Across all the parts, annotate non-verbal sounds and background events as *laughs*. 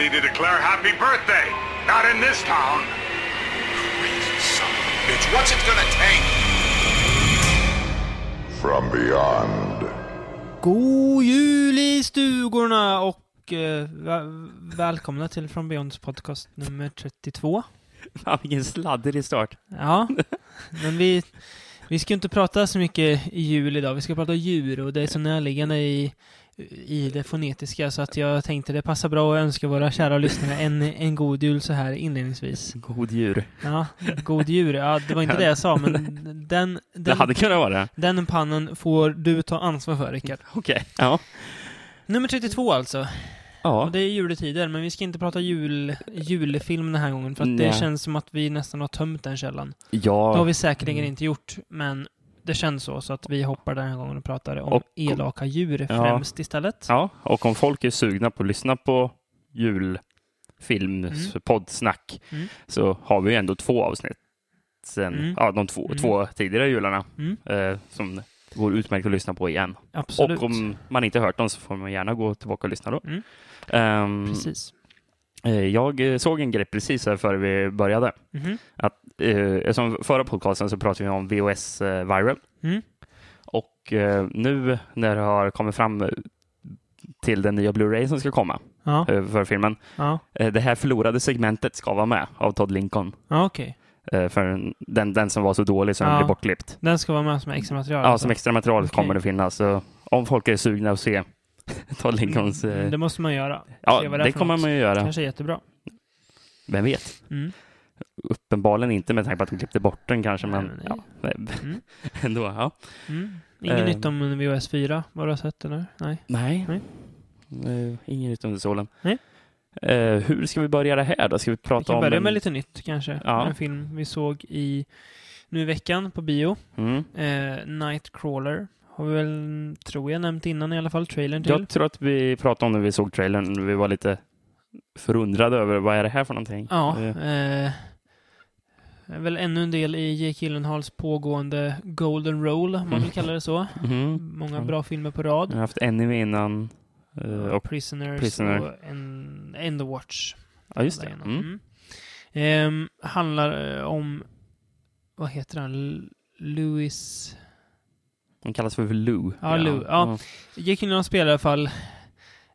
authority to declare happy birthday. Not in this town. Crazy son of a bitch. What's it gonna take? From beyond. God jul i stugorna och eh, vä- välkomna till From Beyonds podcast nummer 32. *laughs* Fan, vilken sladdig start. Ja, *laughs* men vi, vi ska ju inte prata så mycket i jul idag. Vi ska prata djur och det är så närliggande i, i det fonetiska så att jag tänkte det passar bra att önska våra kära lyssnare en, en god jul så här inledningsvis. God djur. Ja, god djur. Ja, det var inte det jag sa, men den, Det den, hade kunnat vara det. den pannen får du ta ansvar för, Rickard. Okej. Ja. Nummer 32 alltså. Ja. Och det är juletider, men vi ska inte prata jul, julfilm den här gången, för att det Nej. känns som att vi nästan har tömt den källan. Det har Ja. vi säkerligen Mm. inte gjort, men det känns så, så att vi hoppar den här gången och pratar om Och- elaka djur Ja. främst istället. ja. Och om folk är sugna på att lyssna på julfilmspoddsnack Mm. så har vi ju ändå två avsnitt sen, Mm. ja, de två, Mm. två tidigare jularna Mm. eh, som går utmärkt att lyssna på igen. Absolut. Och om man inte hört dem så får man gärna gå tillbaka och lyssna då. Mm. Ehm, Precis. Eh, jag eh, såg en grej precis här före vi började. Mhm. Eh, som förra podcasten så pratade vi om VOS eh, Viral. Mm. Och eh, nu när det har kommit fram eh, till den nya Blu-ray som ska komma Ja, för filmen. ja. Det här förlorade segmentet ska vara med av Todd Lincoln. ja. Eh, för den, den som var så dålig så den Ja. blev bortklippt. Den ska vara med som extra material. Ja, alltså. som extra material Okej. kommer det finnas. Så om folk är sugna att se *laughs* Todd Lincolns... Mm, Eh, Det måste man göra. ja, det det kommer man ju göra. Kanske är jättebra. Vem vet? Mm. Uppenbarligen inte med tanke på att de klippte bort den kanske, Nej, men, ja, nej, Mm. *laughs* ändå. Ja. Mm. Inget Eh. nytt om VHS 4, vad du har sett eller? Nej. Nej. Nej. Eh, ingen nytt under solen. Nej. Eh, hur ska vi börja det här då? Ska vi Vi prata kan om... börja en- med lite nytt kanske. Ja. En film vi såg i nu i veckan på bio. Mm. Eh, Nightcrawler. Har vi väl, tror jag, nämnt innan i alla fall, trailern till. Jag tror att vi pratade om när vi såg trailern. Vi var lite förundrade över vad är det här för någonting. Ja. Eh, är väl ännu en del i Jake Gyllenhaals pågående Golden Roll, om man vill Mm. kalla det så. mhm. Många Mm. bra filmer på rad. Jag har haft Enemy innan. eh, och, Prisoners Prisoner. och en, End the Watch. ja, just det. Mm. Mm. Ehm, handlar eh, om, vad heter han, Louis... Den kallas för Lou. Ja, Lou, ja. Jake Gyllenhaal spelar i alla fall,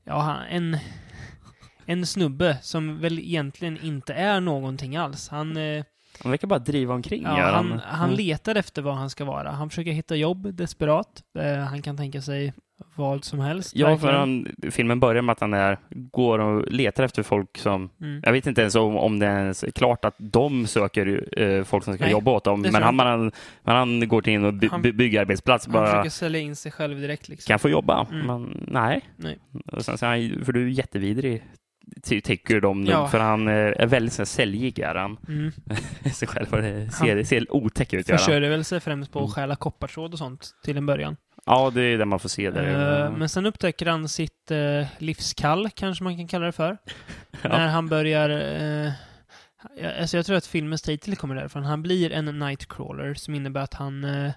ja, han- en, en snubbe som väl egentligen inte är någonting alls. Han, eh, Han verkar bara driva omkring. ja, gör han, han Mm. letar efter vad han ska vara. Han försöker hitta jobb desperat. Eh, han kan tänka sig vad som helst. Ja, för verkligen. han, filmen börjar med att han är, går och letar efter folk som Mm. Jag vet inte ens om, om det är ens klart att de söker eh, folk som ska Nej, jobba åt dem. Men han, man, men han går till in och by, Han- by, bygger arbetsplats. Han Bara, försöker sälja in sig själv direkt liksom. kan jag få jobba? Mm. Men nej. Nej. Och sen, han, för du är jättevidrig, ty, tycker de nog. Ja. För han eh, är väldigt så här, säljig, är han. Mm. *laughs* sig själv. Det ser, ser otäck ut. han. Försörjer väl sig främst på att Mm. stjäla koppartråd och sånt till en början. Ja, det är det man får se där. Eh, men sen upptäcker han sitt uh, livskall, kanske man kan kalla det för. *laughs* Ja. När han börjar... eh, alltså jag tror att filmens titel kommer därifrån. Han blir en nightcrawler som innebär att han... eh,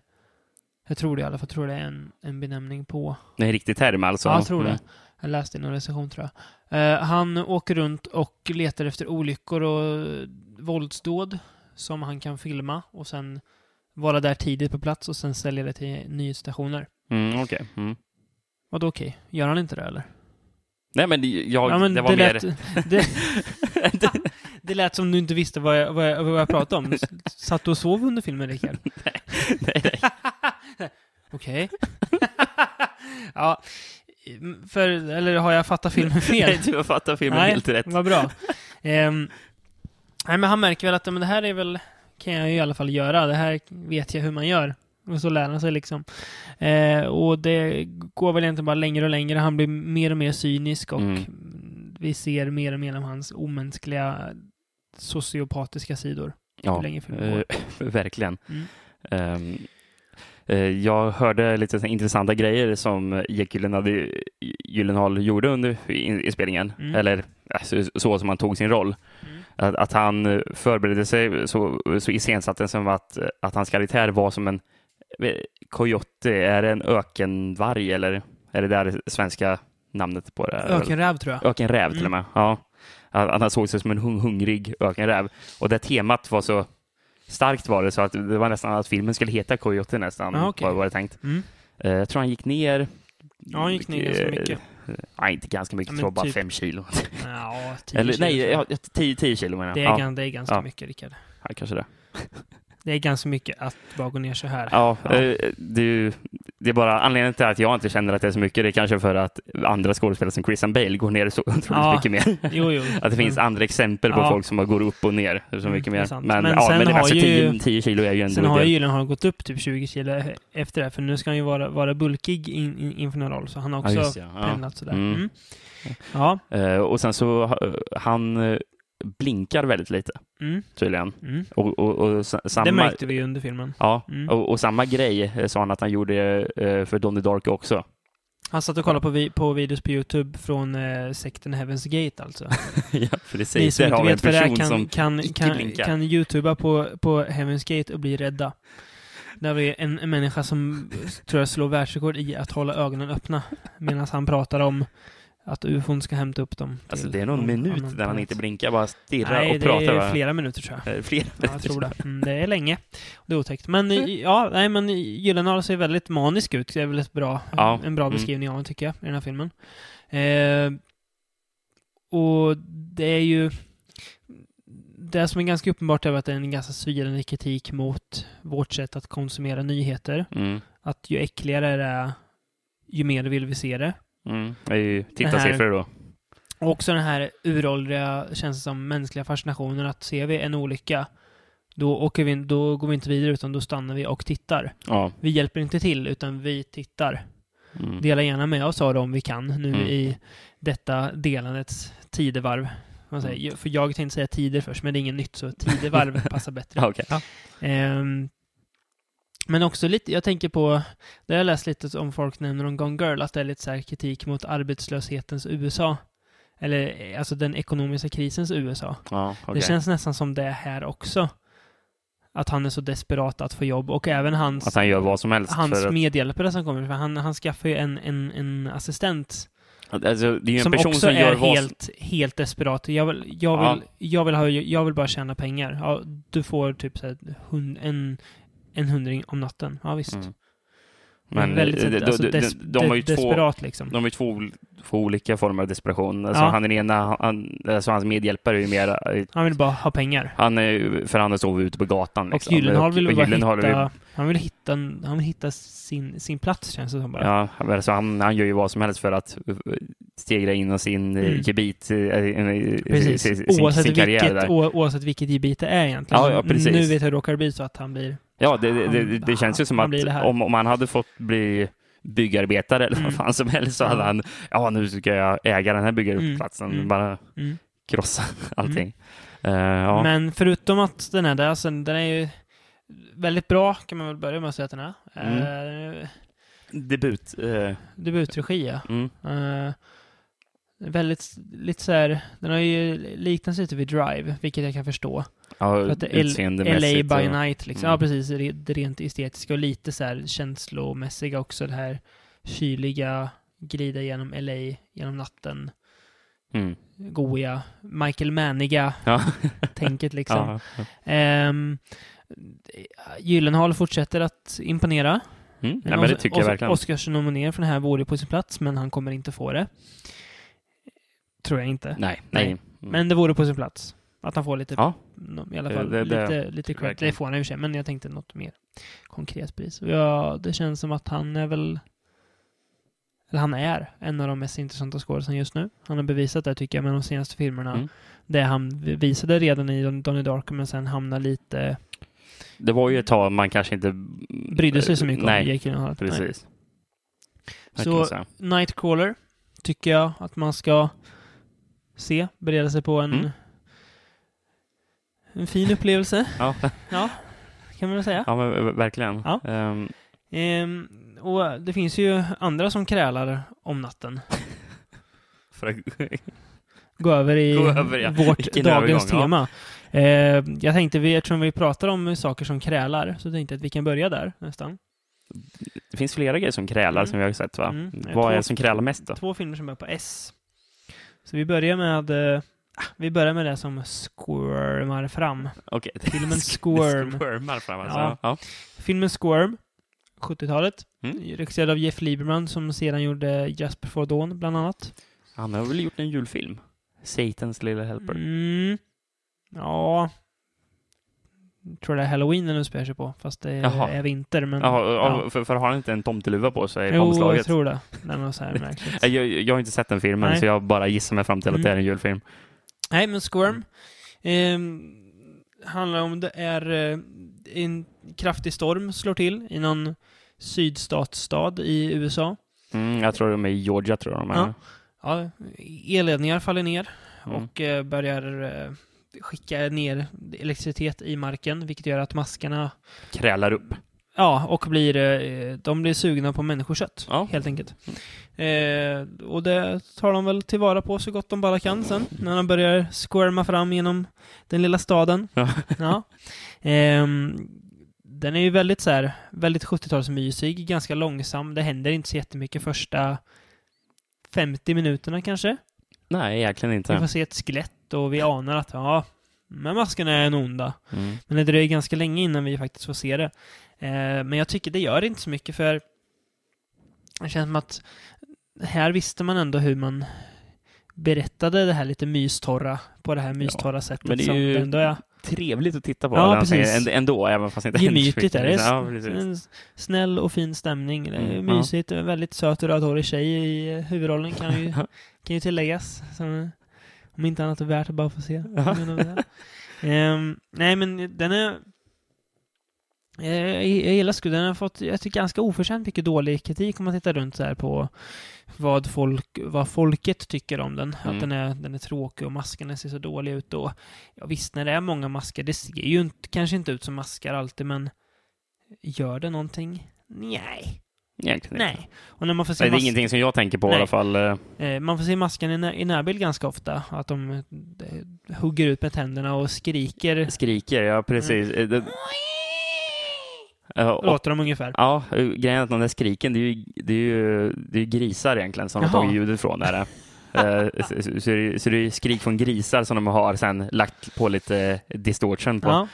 jag tror det i alla fall. Jag tror det är en, en benämning på... En riktig term alltså. Ja, jag tror Mm. det. Jag läste i någon recension tror jag. Eh, han åker runt och letar efter olyckor och våldsdåd som han kan filma och sen vara där tidigt på plats och sen sälja det till nyhetsstationer. Mm, okej. Mm. Vadå okej? Gör han inte det eller? Nej, men det- jag, ja, men det var det, mer... lät, det, *laughs* det lät som du inte visste vad jag, vad jag, vad jag pratade om. *laughs* Satt du och sov under filmen, Rickard? *laughs* nej, nej. Okej. ja, för, eller har jag fattat filmen fel? Nej, du har fattat filmen Nej, helt rätt. Vad bra. Ehm, nej, men han märker väl att men det här är väl, kan jag ju i alla fall göra. Det här vet jag hur man gör. Och så lär han sig liksom. Eh, och det går väl egentligen bara längre och längre. Han blir mer och mer cynisk och Mm. vi ser mer och mer av hans omänskliga sociopatiska sidor. Ja, hur länge eh, *laughs* verkligen. Mm. Ehm, eh, jag hörde lite intressanta grejer som Jake Gyllenhaal, Gyllenhaal gjorde under in- inspelningen. Mm. Eller alltså, så som han tog sin roll. Mm. Att, att han förberedde sig så, så iscensatte som att, att hans karaktär var som en Coyote, är det en ökenvarg eller är det där svenska namnet på det? Ökenräv tror jag. Ökenräv till och med. Ja. Han såg sig som en hung- hungrig ökenräv. Och det temat var så starkt var det så att det var nästan att filmen skulle heta Coyote nästan, Ah, okej. var, det tänkt. Mm. Eh, Jag tror han gick ner... Ja, han gick ner ganska eh, mycket. Nej, inte ganska mycket. Ja, Jag tror bara typ- fem kilo. Ja, *laughs* 10 Eller kilo, nej, 10, 10 kilo menar jag. det, är, ja, det är ganska Ja. mycket, Rickard. ja, kanske det. Det är ganska mycket att bara gå ner så här. Ja, Ja. eh, Det, är ju- det är bara anledningen till att jag inte känner att det är så mycket. Det är kanske för att andra skådespelare som Christian Bale går ner så otroligt Ja. mycket mer. *laughs* Jo, jo. Att det finns Men- andra exempel på Ja. folk som går upp och ner så Mm, mycket mer. Men, Men ja, sen men har alltså ju- 10, 10 kilo är ju ändå Sen har ju Gyllenhaal gått upp typ 20 kilo efter det, för nu ska han ju vara, vara bulkig in, in, inför någon roll, så han har också Ja, pendlat sådär. Mm. Mm. Ja. Eh, och sen så eh, han blinkar väldigt lite Mm. tydligen. Mm. Och, och, och sa- samma, Det märkte vi under filmen. Ja, Mm. och, och samma grej eh, sa han att han gjorde eh, för Donnie Darko också. Han satt och kollade på, vi, på videos på YouTube från eh, sekten Heaven's Gate alltså. *laughs* ja, Ni precis. som Där har inte vet vad det är kan, som kan, kan, kan youtuba på, på Heaven's Gate och bli rädda. Där vi en, en människa som tror jag slår världsrekord i att hålla ögonen öppna medan han pratar om att ufon ska hämta upp dem. Alltså det är någon minut där han inte blinkar, bara stirrar Nej, och det pratar. är va? flera minuter tror jag. Eh, Flera Ja, jag tror det. Mm, det är länge. Det är otäckt. Men eh, ja, nej men Gyllenhaal ser väldigt manisk ut. Det är väl ett bra, Ja, en bra mm. beskrivning av honom tycker jag, i den här filmen. Eh, och det är ju... Det som är ganska uppenbart är att det är en ganska svidande kritik mot vårt sätt att konsumera nyheter. Mm. Att ju äckligare det är, ju mer vill vi se det. Mm. Det är ju tittarsiffror då. Och också den här uråldriga, känns det som, mänskliga fascinationen att ser vi en olycka, då, åker vi, då går vi inte vidare utan då stannar vi och tittar. Ja. Vi hjälper inte till utan vi tittar. Mm. Dela gärna med oss av det om vi kan nu Mm. i detta delandets tidevarv. Man säger, Mm. För jag tänkte säga tider först, men det är inget nytt så tidevarv *laughs* passar bättre. Okej. Ja. Ehm, men också lite, jag tänker på, det har jag läst lite om folk nämner om Gone Girl, att det är lite så här kritik mot arbetslöshetens USA. Eller alltså den ekonomiska krisens USA. Ja, okej. Det känns nästan som det är här också. Att han är så desperat att få jobb och även hans, Att han gör vad som helst hans för medhjälpare som kommer. För han, han skaffar ju en, en, en assistent Alltså, det är ju en som person också som gör är vad helt, helt desperat. Jag vill, jag, Ja. vill, jag, vill ha, jag vill bara tjäna pengar. Ja, du får typ så här, hund, en, en hundring om natten. Ja, visst. Mm. Men Men väldigt de, de, alltså, de, des, de har ju två, desperat liksom. de har ju två, två olika former av desperation. Alltså Ja. han den ena, han, alltså hans medhjälpare är ju mer, Han vill bara ha pengar. han är för han sovit ute på gatan. Liksom. Och Gyllenhaal vill Och bara Gyllenhaal hitta, han vill hitta, han vill hitta sin, sin plats känns det som bara. Ja, alltså han, han gör ju vad som helst för att uh, stegra in i sin Mm. gebit, i- Precis. sin, sin, oavsett, sin karriär vilket, där. oavsett vilket gebit det är egentligen. Ja, ja, precis. Nu vet jag hur det råkar bli så att han blir... Ja, det, det, det, känns ju som att här. om, om han hade fått bli byggarbetare eller Mm. vad fan som helst så hade han, ja nu ska jag äga den här byggarplatsen, Mm. bara Mm. krossa *laughs* allting. Eh, ja. Men förutom att den är där, alltså, den är ju väldigt bra kan man väl börja med att säga att den är. Mm. Eh, Debut. eh, debutregi, ja. mm. Eh, väldigt, lite så här, den har ju liknats lite vid Drive, vilket jag kan förstå. Ja, L- LA utseendemässigt. by och- night liksom. Mm. Ja, precis. Det, rent estetiska och lite så här känslomässiga också. Det här kyliga, glida genom LA genom natten, Mm. goiga, Michael Manniga Ja. tänket *laughs* liksom. Ja. Ehm, Gyllenhaal fortsätter att imponera. Mm. Ja, men det tycker jag verkligen. Oscars-nominering för den här vore på sin plats, men han kommer inte få det. Tror jag inte. Nej, nej. Nej. Mm. Men det vore på sin plats. Att han får lite, Ja. i alla fall, Det- det- lite, lite cred. verkligen. Det får han i och för sig, men jag tänkte något mer konkret pris. Ja, det känns som att han är väl eller han är en av de mest intressanta skådespelarna just nu. Han har bevisat det tycker jag med de senaste filmerna. Mm. Det han visade redan i Don- Donnie Darko men sen hamnar lite... Det var ju ett tag man kanske inte... Brydde sig så mycket Nej, om Jake Gyllenhaal. Nej. precis. Så- Verkligen så. Nightcrawler tycker jag att man ska se, bereda sig på en, Mm. En fin upplevelse. Ja, Ja, kan man väl säga. ja men verkligen. Ja. Ehm, Ehm, och det finns ju andra som krälar om natten. *laughs* för att, Gå över i Gå över, ja. vårt Vilken dagens övergång, tema. Ehm, jag tänkte, vi, eftersom vi pratar om saker som krälar, så tänkte jag att vi kan börja där nästan. Det finns flera grejer som krälar Mm. som vi har sett, va? Mm. Vad är Två- det som krälar mest då? Två filmer som börjar på S. Så vi börjar med... vi börjar med det som squirmar fram. Okej. *laughs* Filmen Squirm. Squirmar fram alltså. Ja. Ja. Filmen Squirm, 70-talet. Mm. Regisserad av Jeff Lieberman som sedan gjorde Just before Dawn, bland annat. Han har väl gjort en julfilm? Satans Little Helper. Mm. Ja. Jag tror det är Halloween den utspelar sig på, fast det Jaha. är vinter. Men, Jaha, ja. för, för har han inte en tomteluva på sig på Jo, omslaget? jag tror det. Är något så här märkligt. *laughs* Jag, jag har inte sett den filmen, Nej. så jag bara gissar mig fram till att Mm. det är en julfilm. Nej, men Squirm ehm, handlar om det är eh, en kraftig storm slår till i någon sydstatsstad i USA. Mm, jag tror de är i Georgia, tror jag de är. Ja. Ja, elledningar faller ner Mm. och eh, börjar eh, skicka ner elektricitet i marken, vilket gör att maskarna Krälar upp. Ja, och blir, eh, de blir sugna på människokött, Ja. helt enkelt. Eh, och det tar de väl tillvara på så gott de bara kan sen, när de börjar squirma fram genom den lilla staden. Ja. *laughs* Ja. Ehm, den är ju väldigt så här, väldigt 70-talsmysig, ganska långsam. Det händer inte så jättemycket första 50 minuterna kanske. Nej, egentligen Vi får inte. se ett skelett och vi anar att ja, de här maskerna är en onda. Mm. Men det dröjer ganska länge innan vi faktiskt får se det. Eh, men jag tycker det gör inte så mycket för det känns som att här visste man ändå hur man berättade det här lite mystorra på det här mystorra sättet men det är ju- ändå är. Trevligt att titta på. Ja, precis. änd- Ändå, även fast inte Gemytligt är det. Ja. En snäll och fin stämning. Det är Mm, ja. mysigt. En väldigt söt och rödhårig tjej i huvudrollen kan ju, *laughs* kan ju tilläggas. Som, om inte annat är värt att bara få se. Ja. *laughs* Ehm, nej, men den är... eh, Jag, jag gillar Squid. Den har fått, jag tycker, ganska oförtjänt mycket dålig kritik om man tittar runt så här på vad, folk, vad folket tycker om den. Mm. Att den är, den är tråkig och maskerna ser så dåliga ut. Och, ja, visst, när det är många masker, det ser ju inte, kanske inte ut som maskar alltid, men gör det någonting? Nej. Egentligen inte. Nej. Och när man får se Nej, det är ingenting som jag tänker på i Nej. alla fall. eh, Eh, man får se masken i, när, i närbild ganska ofta. Att de eh, hugger ut med tänderna och skriker. Skriker, ja precis. Mm. Det- och- Låter de ungefär. Ja, grejen är att de där skriken, det är ju, det är ju, det är grisar egentligen som de har Jaha. tagit ljudet från. Där. *laughs* Eh, så, så, så det är skrik från grisar som de har sen lagt på lite distortion på. Ja.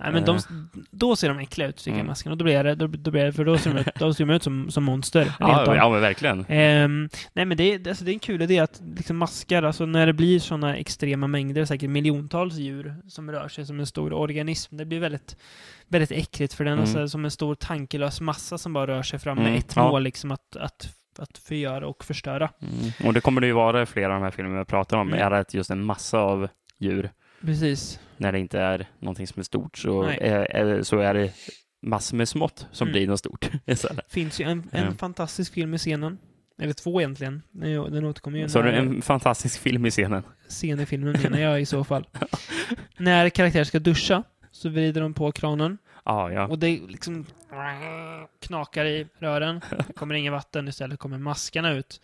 Nej, men de, Eh. då ser de äckliga ut, jag, Mm. Och då blir det, då, då blir det för då ser de ut, då ser de ut som, som monster. Ja, ja, men verkligen. Ehm, nej men det, är- alltså, det är en kul idé att liksom maskar, alltså när det blir sådana extrema mängder, säkert miljontals djur som rör sig som en stor organism, det blir väldigt, väldigt äckligt för den Mm. alltså, som en stor tankelös massa som bara rör sig fram Mm, med ett ja. mål, liksom att, att, att förgöra och förstöra. Mm. Och det kommer det ju vara i flera av de här filmerna vi pratar om, Mm. är det just en massa av djur. Precis. När det inte är någonting som är stort så, är, så är det massor med smått som Mm. blir något stort *laughs* istället. finns ju en, en Ja. fantastisk film i scenen. Eller två egentligen. Den återkommer ju Så du en fantastisk film i scenen. scen i filmen menar jag i så fall. *laughs* När karaktärer ska duscha så vrider de på kranen Ah, ja, och det liksom knakar i rören. Det kommer ingen vatten, istället kommer maskarna ut.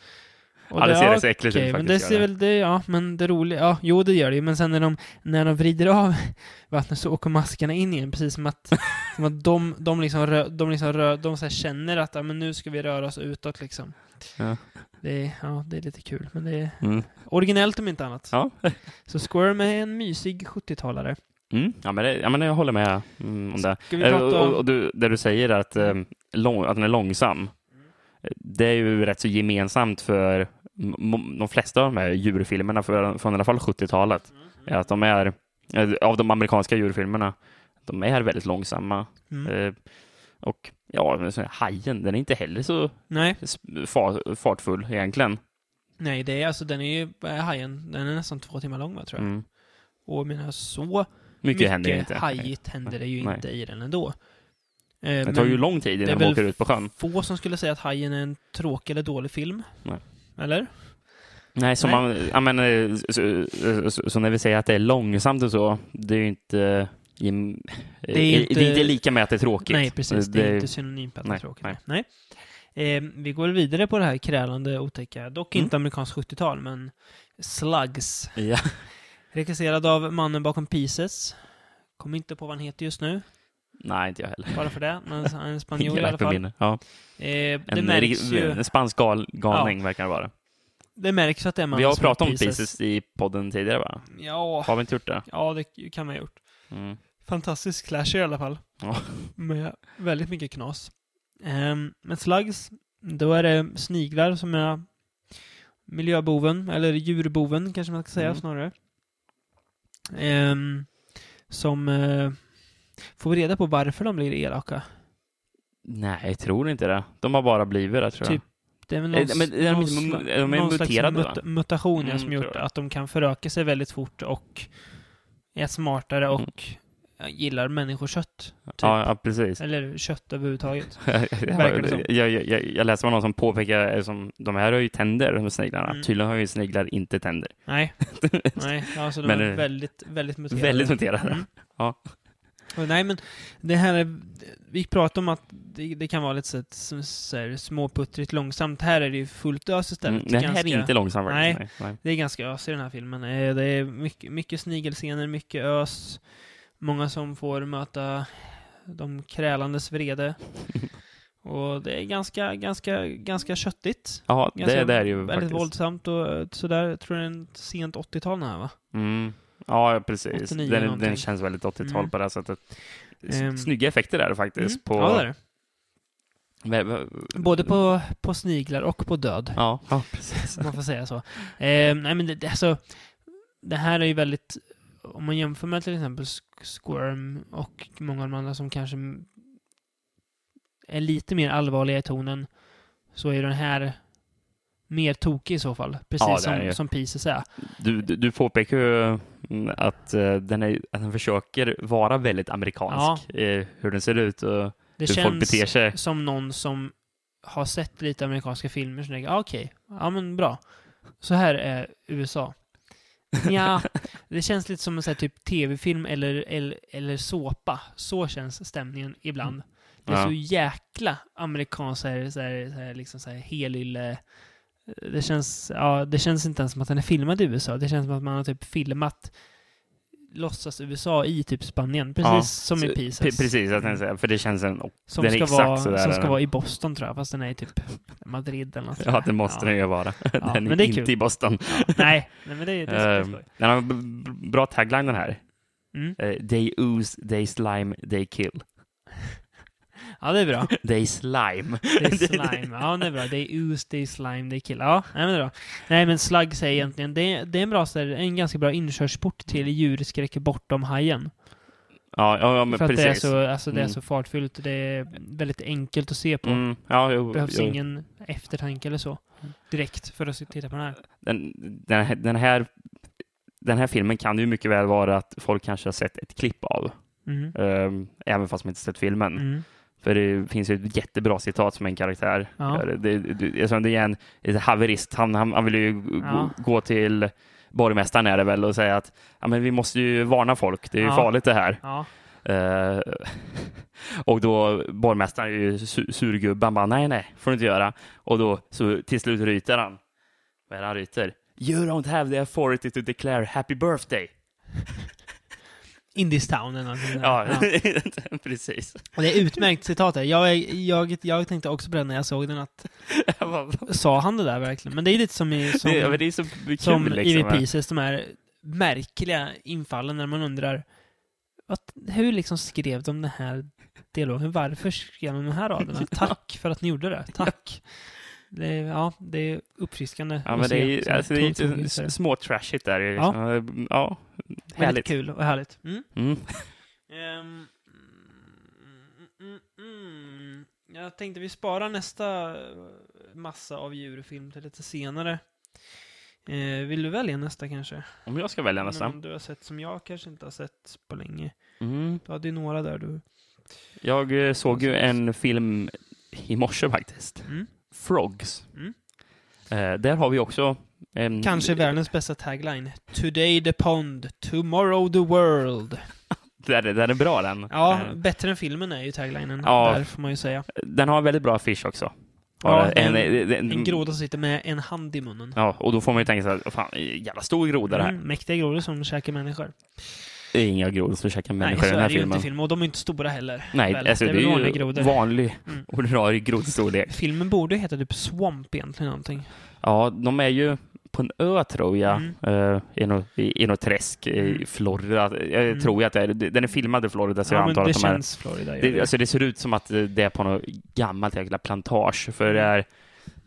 Och ja. Det ser ja, rätt så äckligt okej, ut men faktiskt. det gör ser väl det, ja, men det roliga, ja, jo det gör det ju, men sen när de, när de vrider av *laughs* vattnet så åker maskarna in igen, precis som att, som att de, de liksom, rö, de liksom rö, de så känner att, ja men nu ska vi röra oss utåt liksom. Ja. Det är, ja, det är lite kul, men det är Mm. originellt om inte annat. Ja. *laughs* Så Squirm är en mysig 70-talare. Mm. Ja, men det, ja, men jag håller med mm, om det. Ska vi Eh, prata och, om... och du, det du säger att, eh, lång, att den är långsam, eh, det är ju rätt så gemensamt för de flesta av de här djurfilmerna för, från i alla fall 70-talet. Är att de är, eh, av de amerikanska djurfilmerna, de är väldigt långsamma. Mm. Eh, och ja, hajen, den är inte heller så Nej, fartfull egentligen. nej, det är alltså, den är ju, är hajen, den är nästan två timmar lång va, tror jag. Mm. Och jag menar, så Mycket, händer ju inte. hajigt händer det ju Nej. inte i den ändå. Eh, Det tar ju lång tid är innan de åker ut på sjön. få som skulle säga att Hajen är en tråkig eller dålig film. Nej. Eller? Nej, så, Nej. Man, men, eh, så, så, så när vi säger att det är långsamt och så, det är ju inte... är Det är, inte- det är inte lika med att det är tråkigt. Nej, precis. Det, är Det- inte synonymt att det är tråkigt. nej. Nej. Eh, vi går vidare på det här krälande otäcka. Dock Mm. inte amerikanskt 70-tal, men Slugs. Ja. Regisserad av mannen bakom Pieces. Kommer inte på vad han heter just nu. Nej, inte jag heller. bara för det. Men en *laughs* spanjor i alla fall. Ja. Eh, det, En, märks ju, en spansk gal, galning verkar det vara. det märks att det är mannen Vi har pratat om Pieces i podden tidigare, va? Ja, Har vi inte gjort det? ja, det kan man ha gjort. Mm. Fantastisk slasher i alla fall. Ja. *laughs* Med väldigt mycket knas. Um, men slugs, då är det sniglar som är miljöboven, eller djurboven kanske man ska säga Mm. snarare. Ehm, som eh, får vi reda på varför de blir elaka. Nej, jag tror inte det. De har bara blivit det, tror jag. Typ, Det är väl Eh, någon, men är de någon, sla- är de någon slags muterade, va? mut- mutation Mm, som gjort att de kan föröka sig väldigt fort och är smartare Mm. och eh, gillar människokött. Typ. Ja, ja, precis. Eller kött överhuvudtaget. *laughs* jag, jag, jag, jag läste om någon som påpekar som de här har ju tänder, de sniglarna. Mm. Tydligen har ju sniglar inte tänder. Nej, *laughs* nej, alltså de Men, är eh, väldigt, väldigt muterade. Väldigt muterade. Mm. Ja. Nej, men det här är, vi pratade om att det, det kan vara lite så, att- så, så här, småputtrigt långsamt. Här är det ju fullt ös istället. Mm, här Ganska- är inte långsam Nej. Nej. Nej. Det är ganska ös i den här filmen. Eh, Det är mycket, mycket snigelscener, mycket ös. Många som får möta de krälandes vrede. *laughs* Och det är ganska, ganska, ganska köttigt. Ja, Ganska, det, det är ju Väldigt faktiskt. våldsamt och eh, sådär. Jag tror det är en sent 80-tal den här va? Mm. Ja, precis. 89 Den, den känns väldigt 80-tal Mm. på det här sättet. Ehm. Snygga effekter är det faktiskt. Mm. På, Ja, det är det. Både på, på sniglar och på död. Ja, ja precis. Man får säga så. Eh, nej men det, alltså, det här är ju väldigt, om man jämför med till exempel Squirm och många av de andra som kanske är lite mer allvarliga i tonen, så är den här mer tokig i så fall. Precis Ja, det som, ju. som Pieces är. Du, du, du påpekar ju mm, att, eh, den är, att den försöker vara väldigt amerikansk. eh, Hur den ser ut och Det hur folk beter känns sig. som någon som har sett lite amerikanska filmer som tänker, ah, okej, ja men bra. Så här är USA. Ja, *laughs* det känns lite som en här typ tv-film eller, eller, eller såpa. Så känns stämningen ibland. Det är Ja. så jäkla amerikanskt, så här, så här, så här, liksom så här helylle. Det känns, ja, det känns inte ens som att den är filmad i USA. Det känns som att man har typ filmat låtsas USA i typ Spanien. Precis Ja, som så- i Pieces. Precis, jag tänkte säga. För det känns en... Som Den är exakt vara, sådär, som ska den. vara i Boston tror jag, fast den är i typ Madrid eller något *laughs* Ja, det måste den ju vara. *laughs* den men är är inte kul. i Boston. Nej, nej men det, är- det är skoj. den har en bra tagline den här. Mm. Eh, they ooze, they slime, they kill. Ja, det är bra. They *laughs* slime. Det är *laughs* slime. Ja, det är bra. Det är ooze, det är slime, det är kill. Ja, nej, men det är bra. Nej, men slug säger egentligen, det, är- det är en bra, en ganska bra inkörsport till djurskräck bortom hajen. Ja, ja, men För att precis. det är, så, alltså, det är Mm. så fartfyllt, det är väldigt enkelt att se på. Mm, ja, jo, Det behövs jo. ingen eftertanke eller så. Direkt för att titta på den här. Den, den, här- den, här, den här filmen kan ju mycket väl vara att folk kanske har sett ett klipp av. Mm. ehm, även fast man inte sett filmen. Mm. För det finns ju ett jättebra citat som en karaktär Ja. Det, det, det är en, haverist. Han, han, han vill ju Ja. gå, till borgmästaren är det väl och säga att ja, men vi måste ju varna folk. Det är ju Ja. farligt det här. Ja. Eh, *laughs* och då borgmästaren är ju su- surgubbe. Han bara nej, nej, får du inte göra. Och då så till slut ryter han. Vad är det han ryter? You don't have the authority to declare happy birthday. In this town eller någonting. Ja, Ja. *laughs* precis. Och det är utmärkt citat där. Jag, jag, jag tänkte också på det när jag såg den att *laughs* sa han det där verkligen? Men det är lite som i, som, det, ja, det är så kul som liksom. i Pieces, de här märkliga infallen när man undrar att, hur liksom skrev de den här dialogen? Varför skrev de de här raderna? *laughs* Tack för att ni gjorde det. Tack. Det är, ja, det är uppfriskande Ja, men det är ju alltså, det är lite så här. s- småtrashigt där. Ja. Liksom. Ja. Väldigt härligt. kul och härligt. Mm. Mm. Ehm, mm. Jag tänkte vi sparar nästa massa av djurfilm till lite senare. Eh, vill du välja nästa kanske? Om jag ska välja nästa. Någon du har sett som jag kanske inte har sett på länge. Mm. Du hade ju några där du... Jag eh, såg ju en film i morse faktiskt. Mm. Frogs. Mm. Eh, där har vi också en... Kanske världens bästa tagline. Today the pond, tomorrow the world. *laughs* Den, är- den är bra den. Ja, Eh, bättre än filmen är ju taglinen. Ja. Där får man ju säga. Den har en väldigt bra affisch också. Ja, en, en, en, en groda som sitter med en hand i munnen. Ja, och då får man ju tänka sig att fan, jävla stor groda det här. Mm, mäktiga grodor som käkar människor. Det är inga grodor som käkar Nej, människor så i den är här det ju filmen. inte i filmen. Och de är inte stora heller. Nej, väl? alltså, det är, väl ju vanliga grodor. vanlig Mm. ordinarie grodstorlek. Filmen borde ju heta typ Swamp egentligen, någonting. Ja, de är ju på en ö tror jag, Mm. eh, i, något, i, i något träsk i Mm. Florida. Jag Mm. tror ju att det är, den är filmad i Florida så jag ja, men antar det att de är känns Florida. gör Det, det. alltså det ser ut som att det är på något gammalt jäkla plantage, för det Mm. är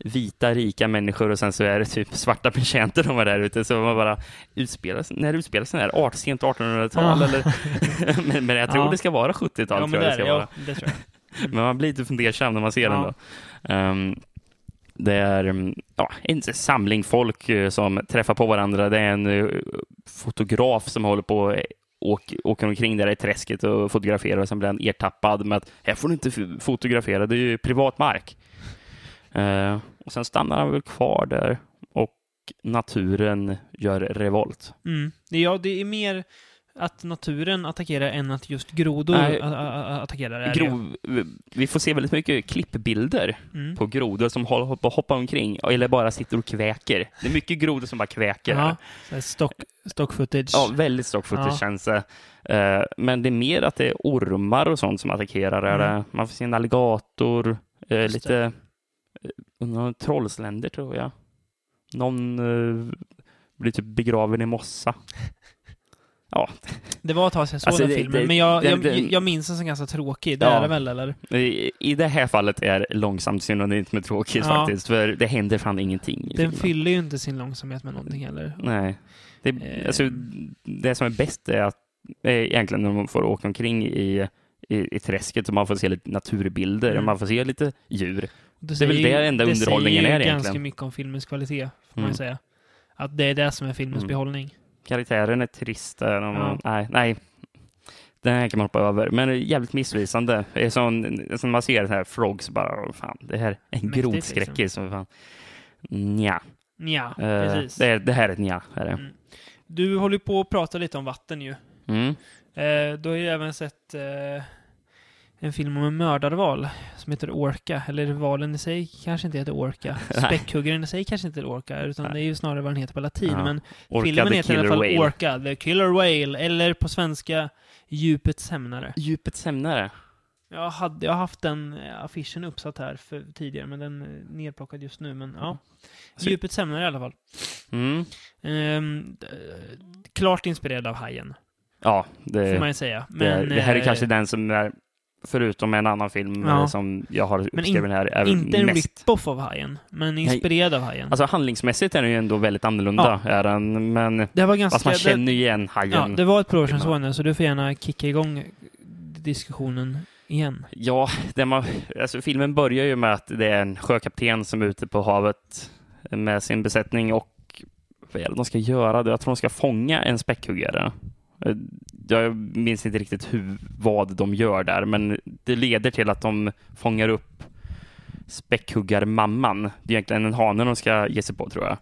vita, rika människor och sen så är det typ svarta betjänter de var där ute. Så man bara, utspelas, när utspelas den här? Art, sent 1800-tal Ja. eller? *laughs* men, men jag tror Ja. det ska vara 70-tal. ja, tror men jag det, det är ska det, vara. ja, det tror jag. *laughs* Men man blir lite fundersam när man ser den då. Ehm, det är mm, ja, en samling folk eh, som träffar på varandra. Det är en eh, fotograf som håller på och åker, åker omkring där i träsket och fotograferar och sen blir han ertappad med att här får du inte fotografera, det är ju privat mark. Eh, och sen stannar han väl kvar där och naturen gör revolt. Mm. Det- Ja, det är mer att naturen attackerar än att just grodor Nej. attackerar. det. Grov, vi får se väldigt mycket klippbilder Mm. på grodor som håller på att hoppa omkring eller bara sitter och kväker. Det är mycket grodor som bara kväker. Ja, stock, stock footage. Ja, väldigt stock footage Ja. känns det. Eh, Men det är mer att det är ormar och sånt som attackerar. Mm. det. Man får se en alligator, eh, Just lite eh, några trollsländer tror jag. Någon eh, blir typ begraven i mossa. *laughs* Ja, Det var ett tag sedan jag såg Alltså, den det- filmen, det- men jag, den- jag, jag minns den som ganska tråkig. Det Ja. är det väl, eller? i, i det här fallet är långsamt synonymt med tråkigt Ja. faktiskt, för det händer fan ingenting Den fyller ju inte sin långsamhet med någonting heller. Nej. Det, Eh. alltså, det som är bäst är att är egentligen när man får åka omkring i, i, i träsket och man får se lite naturbilder Mm. och man får se lite djur. Det, är väl säger det enda underhållningen säger är ju ganska egentligen. mycket om filmens kvalitet, får man Mm. ju säga. Att det är det som är filmens Mm. behållning. Karaktären är trist. Där, Ja. Nej, nej. Den här kan man hoppa över, men jävligt missvisande. Det är som, som man ser den här Frogs bara, "Åh, fan, det här är en Mäktigt, grodskräckis. Liksom. Fan. Nja. Ja, Eh, precis. det, det här är ett nja. Är det. Mm. Du håller på att prata lite om vatten ju. Mm. Eh, du har ju även sett eh, en film om en mördarval som heter Orca. Eller valen i sig kanske inte heter Orca. *laughs* Späckhuggaren i sig kanske inte heter Orca, utan Nej. det är ju snarare vad den heter på latin. Ja. Men Orca filmen heter i alla fall Whale. Orca, the Killer Whale. Eller på svenska, Djupets hämnare. Djupets hämnare. Jag, hade, jag haft den eh, affischen uppsatt här för, tidigare, men den är nerplockad just nu. Men ja, Så- Djupets hämnare i alla fall. Mm. Ehm, klart inspirerad av Hajen, Ja, får det, man ju säga. det, Men, det här är eh, kanske den som är, förutom en annan film Ja. eh, som jag har uppskriven här, är Inte en rip-off av Hajen, men inspirerad av Hajen. Alltså handlingsmässigt är den ju ändå väldigt annorlunda, är den, men det var ganska... fast man känner ju igen ja, hajen. det var ett par år sedan såg den, så du får gärna kicka igång diskussionen igen. Ja, man, alltså filmen börjar ju med att det är en sjökapten som är ute på havet med sin besättning och vad är det de ska göra? Jag tror de ska fånga en späckhuggare. Eh, Jag minns inte riktigt hur, vad de gör där, men det leder till att de fångar upp späckhuggarmamman. Det är egentligen en hane de ska ge sig på, tror jag.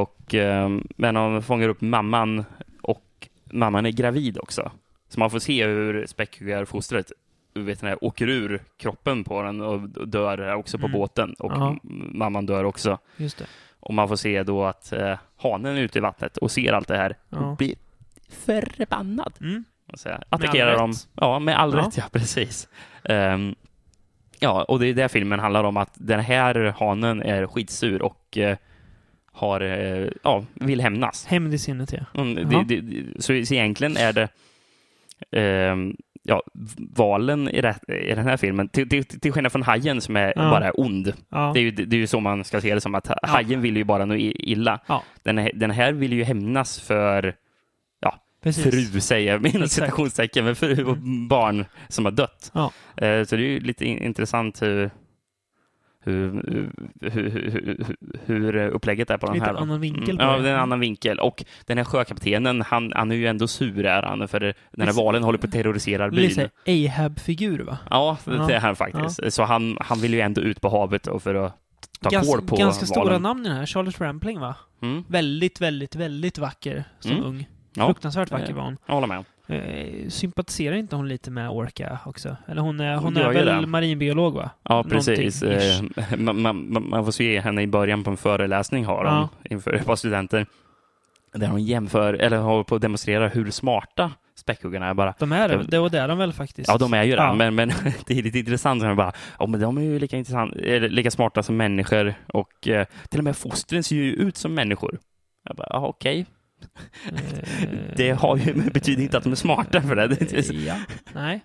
Och, eh, men de fångar upp mamman och mamman är gravid också. Så man får se hur späckhuggarfostret vet, här, åker ur kroppen på den och dör också på Mm. båten. Och m- mamman dör också. Just det. Och man får se då att eh, hanen är ute i vattnet och ser allt det här Ja. blir förbannad. Mm. Och så här, all attackerar dem. Ja, med all Ja. rätt, ja precis. Ehm, ja, och det är det filmen handlar om, att den här hanen är skitsur och eh, har, eh, ja, vill hämnas. Hämnd i sinnet, ja. Mm, Jaha. det, det, så, så egentligen är det ehm, ja, valen i, det, i den här filmen, till, till, till skillnad från hajen som är Ja. bara ond. ja. Det är, ju, det är ju så man ska se det som, att ha- hajen vill ju bara något illa. Ja. Den, den här vill ju hämnas för Precis. fru, säger jag, inom Exakt. citationstecken, men fru och barn som har dött. Ja. Eh, Så det är ju lite in- intressant hur, hur, hur, hur, hur, upplägget är på den Lite här. då. annan vinkel på Ja, det. är en annan vinkel. Och den här sjökaptenen, han, han är ju ändå sur är han, för den här Lite- valen håller på att terrorisera Lite byn. Ahab-figur, va? Ja, det Ja. är han faktiskt. Så han, han vill ju ändå ut på havet och för att ta Gans, kål på ganska stora namn i den här. Charlotte Rampling, va? Mm. Väldigt, väldigt, väldigt vacker som Mm. ung. Ja, Fruktansvärt vacker Eh, var hon. jag håller med. Eh, sympatiserar inte hon lite med Orca också? Eller hon är, hon Hon är väl det. marinbiolog, va? Ja, precis. Eh, *laughs* Man, man, man får se henne i början på en föreläsning har hon Ja. inför ett par studenter. Där hon jämför, eller håller på att demonstrera hur smarta späckhuggarna är bara De är det, och det är de väl faktiskt? Ja, de är ju det, Ja. men, men *laughs* det är lite intressant. Jag bara, ja, men de är ju lika, intressant, eller lika smarta som människor och eh, till och med fostren ser ju ut som människor. Jag bara, ja, okej. Eh, Det har ju, betyder inte att de är smarta för det. Ja. Nej.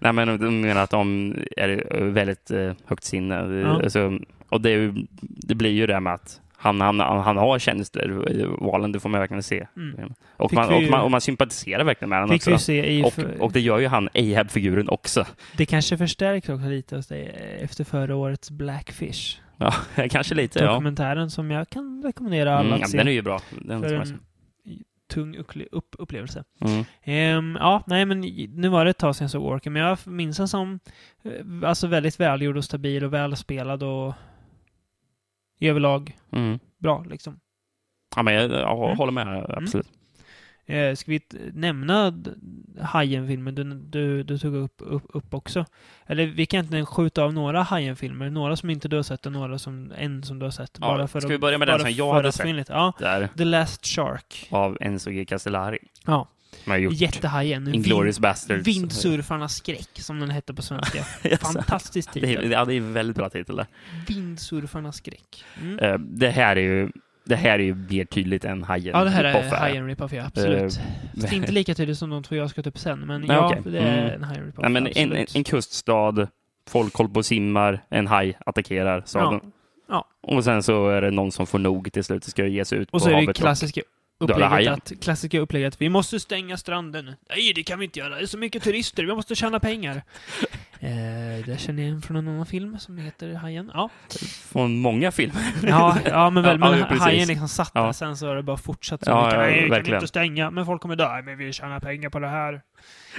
Nej, men de menar att de är väldigt eh, högt sinne. Ja. Alltså, och det, det blir ju det med att han, han, han, har känslor i valen, det får man verkligen se. Mm. Och, man, vi och, man, och man sympatiserar verkligen med honom också. Och, och det gör ju han Ahab-figuren också. Det kanske förstärker också lite hos dig efter förra årets Blackfish. Ja, *laughs* kanske lite, ja. Dokumentären som jag kan rekommendera alla Mm, att ja, se. den är ju bra. Den för en. Tung upp upplevelse. Mm. Ehm, ja, nej men nu var det ett tag sedan jag såg Orken, men jag minns den som eh, alltså väldigt välgjord och stabil och välspelad och överlag Mm. bra liksom. Ja, men jag, jag Mm. håller med, absolut. Eh, ska vi nämna Hajen-filmen du, du, du tog upp, upp, upp också? Eller vi kan inte skjuta av några Hajen-filmer, några som inte du har sett och några som, en som du har sett. Ja, bara för ska att- vi börja med den som jag hade sett? Ja, Där, The Last Shark. av Enzo G. Castellari. Ja, jättehajen. Inglourious Basterds. Vindsurfarnas skräck, som den hette på svenska. *laughs* Fantastisk Det är, titel. ja, det är en väldigt bra titel. Vindsurfarnas skräck. Mm. Eh, Det här är ju det här är ju mer tydligt än Hajen. Ja, det här är Hajen Rip-Off, ja. Absolut. Fast inte lika tydligt som de två jag ska ta upp sen, men Nej, ja, okej. det är Mm. en Hajen Rip-Off. Nej, men en, en, en kuststad, folk håller på och simmar, en haj attackerar staden. Ja. Och sen så är det någon som får nog till slut och ska ge sig ut Och på så är det ju havet. klassiska upplägget att, klassiska upplägget vi måste stänga stranden. Nej, det kan vi inte göra. Det är så mycket turister. Vi måste tjäna pengar. *laughs* eh, det känner jag igen från en annan film som heter Hajen. Ja, Från många filmer. ja, ja men *laughs* väl. Men ja. Hajen liksom satt där. Ja. Sen så har det bara fortsatt så Ja, mycket. Nej, kan vi verkligen. inte stänga. Men folk kommer dö. Nej, Men vi tjänar pengar på det här.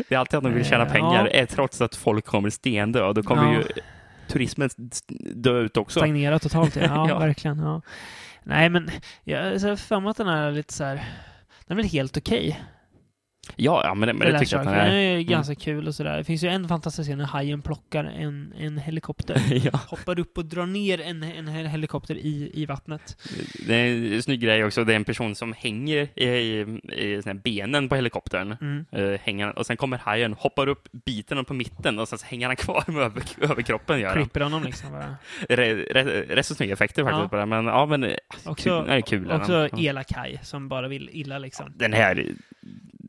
Det är alltid att de vill tjäna Eh, pengar, ja. är trots att folk kommer stendö. Då kommer ju turismen dö ut också. Stagnera totalt, *laughs* ja, Ja. verkligen. Ja. Nej, men jag har för mig att den är lite så här... Den är väl helt okej. Ja, ja men, det- men Det det tycker jag att saker. den Den är. är ganska kul och sådär. Det finns ju en fantastisk scen när hajen plockar en, en helikopter. *laughs* ja. Hoppar upp och drar ner en, en hel- helikopter i, i vattnet. Det är en snygg grej också. Det är en person som hänger i, i, i benen på helikoptern. Mm. Eh, hänger, och sen kommer hajen, hoppar upp, biter den på mitten och sen hänger han kvar med över, överkroppen. Gör han. Klipper honom liksom bara. *laughs* Rätt rätt- rätt så snygga effekter faktiskt Ja. på det. Men ja, men eh, Också, kul, kul. är den. också elak haj som bara vill illa liksom. Den här,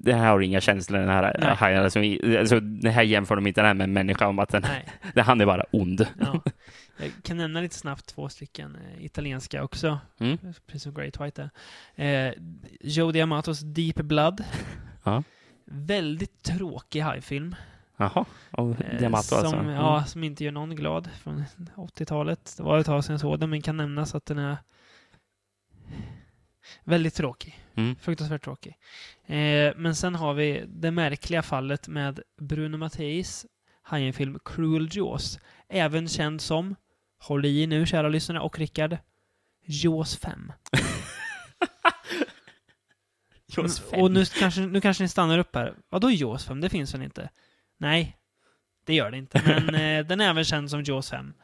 den här har inga känslor, den här Nej. hajen. Alltså, i- alltså, det här jämför de inte den här med en människa om att den, *laughs* den, han är bara ond. Ja. Jag kan nämna lite snabbt två stycken eh, italienska också. Mm. Precis som Great White. Eh, Joe Diamatos Deep Blood. *laughs* Ja. Väldigt tråkig hajfilm. Jaha, och Eh, Diamato som, alltså. Mm. Ja, som inte gör någon glad från 80-talet. Det var ett tag sedan jag såg den, men kan nämnas att den är väldigt tråkig. Mm. Fruktansvärt tråkig. Eh, men sen har vi det märkliga fallet med Bruno Matteis Hajen-film Cruel Jaws. Även känd som, håll i nu kära lyssnare och Rickard, Jaws 5. *laughs* Jaws Mm, Och nu kanske, nu kanske ni stannar upp här. Vadå Jaws 5? Det finns väl inte? Nej, det gör det inte. Men *laughs* eh, den är även känd som Jaws 5.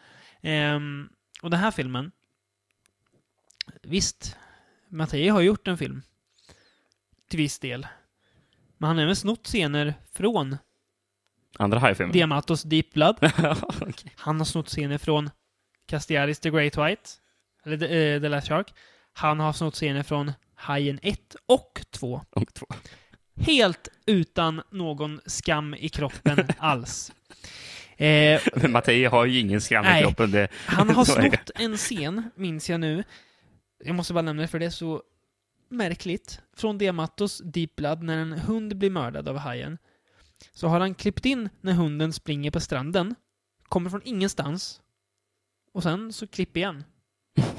Ehm, och den här filmen, visst, Mattei har gjort en film. Till viss del. Men han har även snott scener från Andra hajfilmer? Diamatos Deep Blood. *laughs* Okej. Han har snott scener från Castiaris The Great White. Eller The, eh, The Last Shark. Han har snott scener från Hajen 1 och 2. Och två. Helt utan någon skam i kroppen *laughs* alls. Eh, Men Mattei har ju ingen skam i Nej. kroppen. Det, han har *laughs* snott en scen, minns jag nu. Jag måste bara nämna det för det är så märkligt. Från Diamatos Deep Blood, när en hund blir mördad av hajen. Så har han klippt in när hunden springer på stranden. Kommer från ingenstans. Och sen så klipp igen.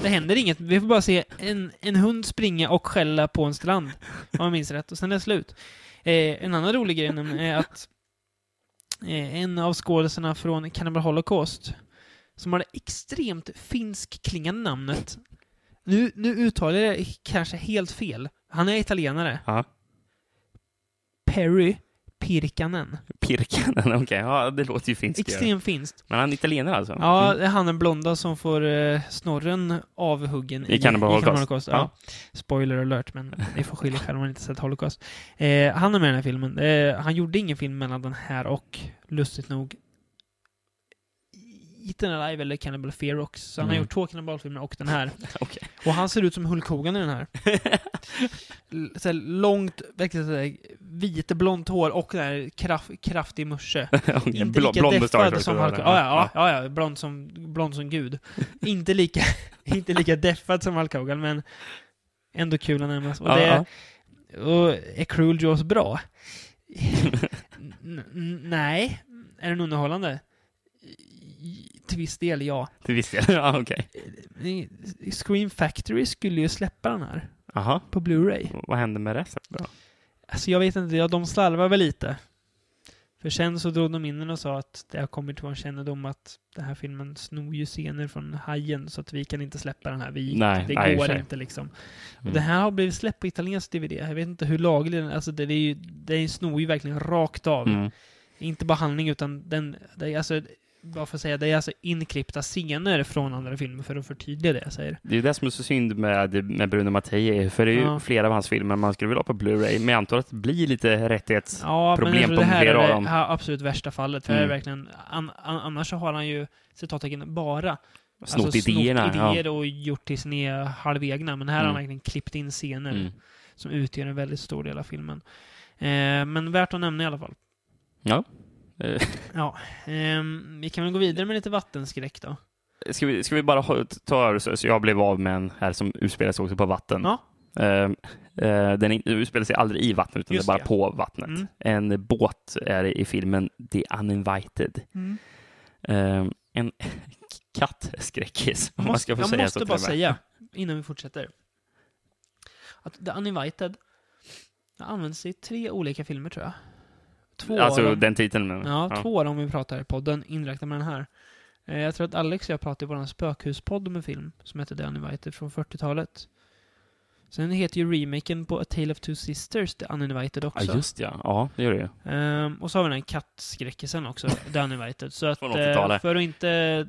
Det händer inget. Vi får bara se en, en hund springa och skälla på en strand. Om jag minns rätt. Och sen är det slut. Eh, en annan rolig grej är att eh, en av skådespelarna från Cannibal Holocaust som har det extremt finsk klingande namnet. Nu, nu uttalar jag det kanske helt fel. Han är italienare. Ja. Perry Pirkanen. Pirkanen, *laughs* okej. Ja, det låter ju finskt. Extremt finskt. Men han är italienare alltså? Ja, Mm. det är han den blonda som får eh, snorren avhuggen I Cannibal Holocaust. Ja. Ja. Spoiler alert, men ni får skylla er själva om ni inte sett Holocaust. Eh, han är med i den här filmen. Eh, han gjorde ingen film mellan den här och, lustigt nog, Eaten Alive eller Cannibal Ferox. Så han har Mm. gjort två kannibalfilmer och den här. *laughs* Okej. Och han ser ut som Hulk Hogan i den här. *laughs* Så här långt, verkligen sådär vitblont hår och den här kraft, kraftig musche. *laughs* Okej, Inte blå- lika blond mustasch som? Hulk ja, ja, ja, ja, blond som, blond som gud. inte, lika, inte lika deffad som Hulk Hogan, men ändå kul att nämnas. Och, det, och är Cruel Jaws bra? Nej. Är den underhållande? Till viss del, ja. Till viss del. *laughs* Ja, okej. Scream Factory skulle ju släppa den här Jaha. på Blu-ray. Vad hände med resten då? Alltså jag vet inte, ja, de slarvar väl lite. För sen så drog de in den och sa att det har kommit till vår kännedom att den här filmen snor ju scener från Hajen så att vi kan inte släppa den här. Vi, Nej, det nej, går inte liksom. Mm. Och det här har blivit släppt på italiensk DVD. Jag vet inte hur laglig den Alltså det, det är ju, den snor ju verkligen rakt av. Mm. Inte bara handling utan den, det alltså, bara för att säga, det är alltså inklippta scener från andra filmer för att förtydliga det jag säger. Det är det som är så synd med, med Bruno Mattei, för det är ju Ja. flera av hans filmer man skulle vilja ha på Blu-ray, men jag antar att det blir lite rättighets... Ja, problem men jag tror på det här flera av är dem. det här absolut värsta fallet. För det är Mm. verkligen, an, an, annars så har han ju citattecken bara Snott alltså, idéerna. snott idéer och gjort till sina halvegna. Men här har han Mm. verkligen klippt in scener Ja. Mm. som utgör en väldigt stor del av filmen. Eh, men värt att nämna i alla fall. ja. Eh, *laughs* Ja, ehm, vi kan väl gå vidare med lite vattenskräck då. Ska vi, ska vi bara ta så, så jag blev av med en här som utspelar sig också på vatten. Ja. Eh, eh, den utspelar sig aldrig i vattnet, utan Just det är bara det. på vattnet. Mm. En båt är i filmen The Uninvited. Eh, en *laughs* kattskräckis, om man ska få jag säga måste så. bara säga, innan vi fortsätter, att The Uninvited har använts i tre olika filmer tror jag. Två Alltså dem- den titeln. men- Ja, två av dem vi pratar i podden, inräknat med den här. Eh, Jag tror att Alex och jag pratade i vår spökhuspodd om en film som heter The Uninvited från 40-talet. Sen heter ju remaken på A Tale of Two Sisters The Uninvited Ja, också. just ja. Ja, det gör det ju. Ehm, och så har vi den här kattskräckisen också, *laughs* The Uninvited. Så att eh, 80-talet. för att inte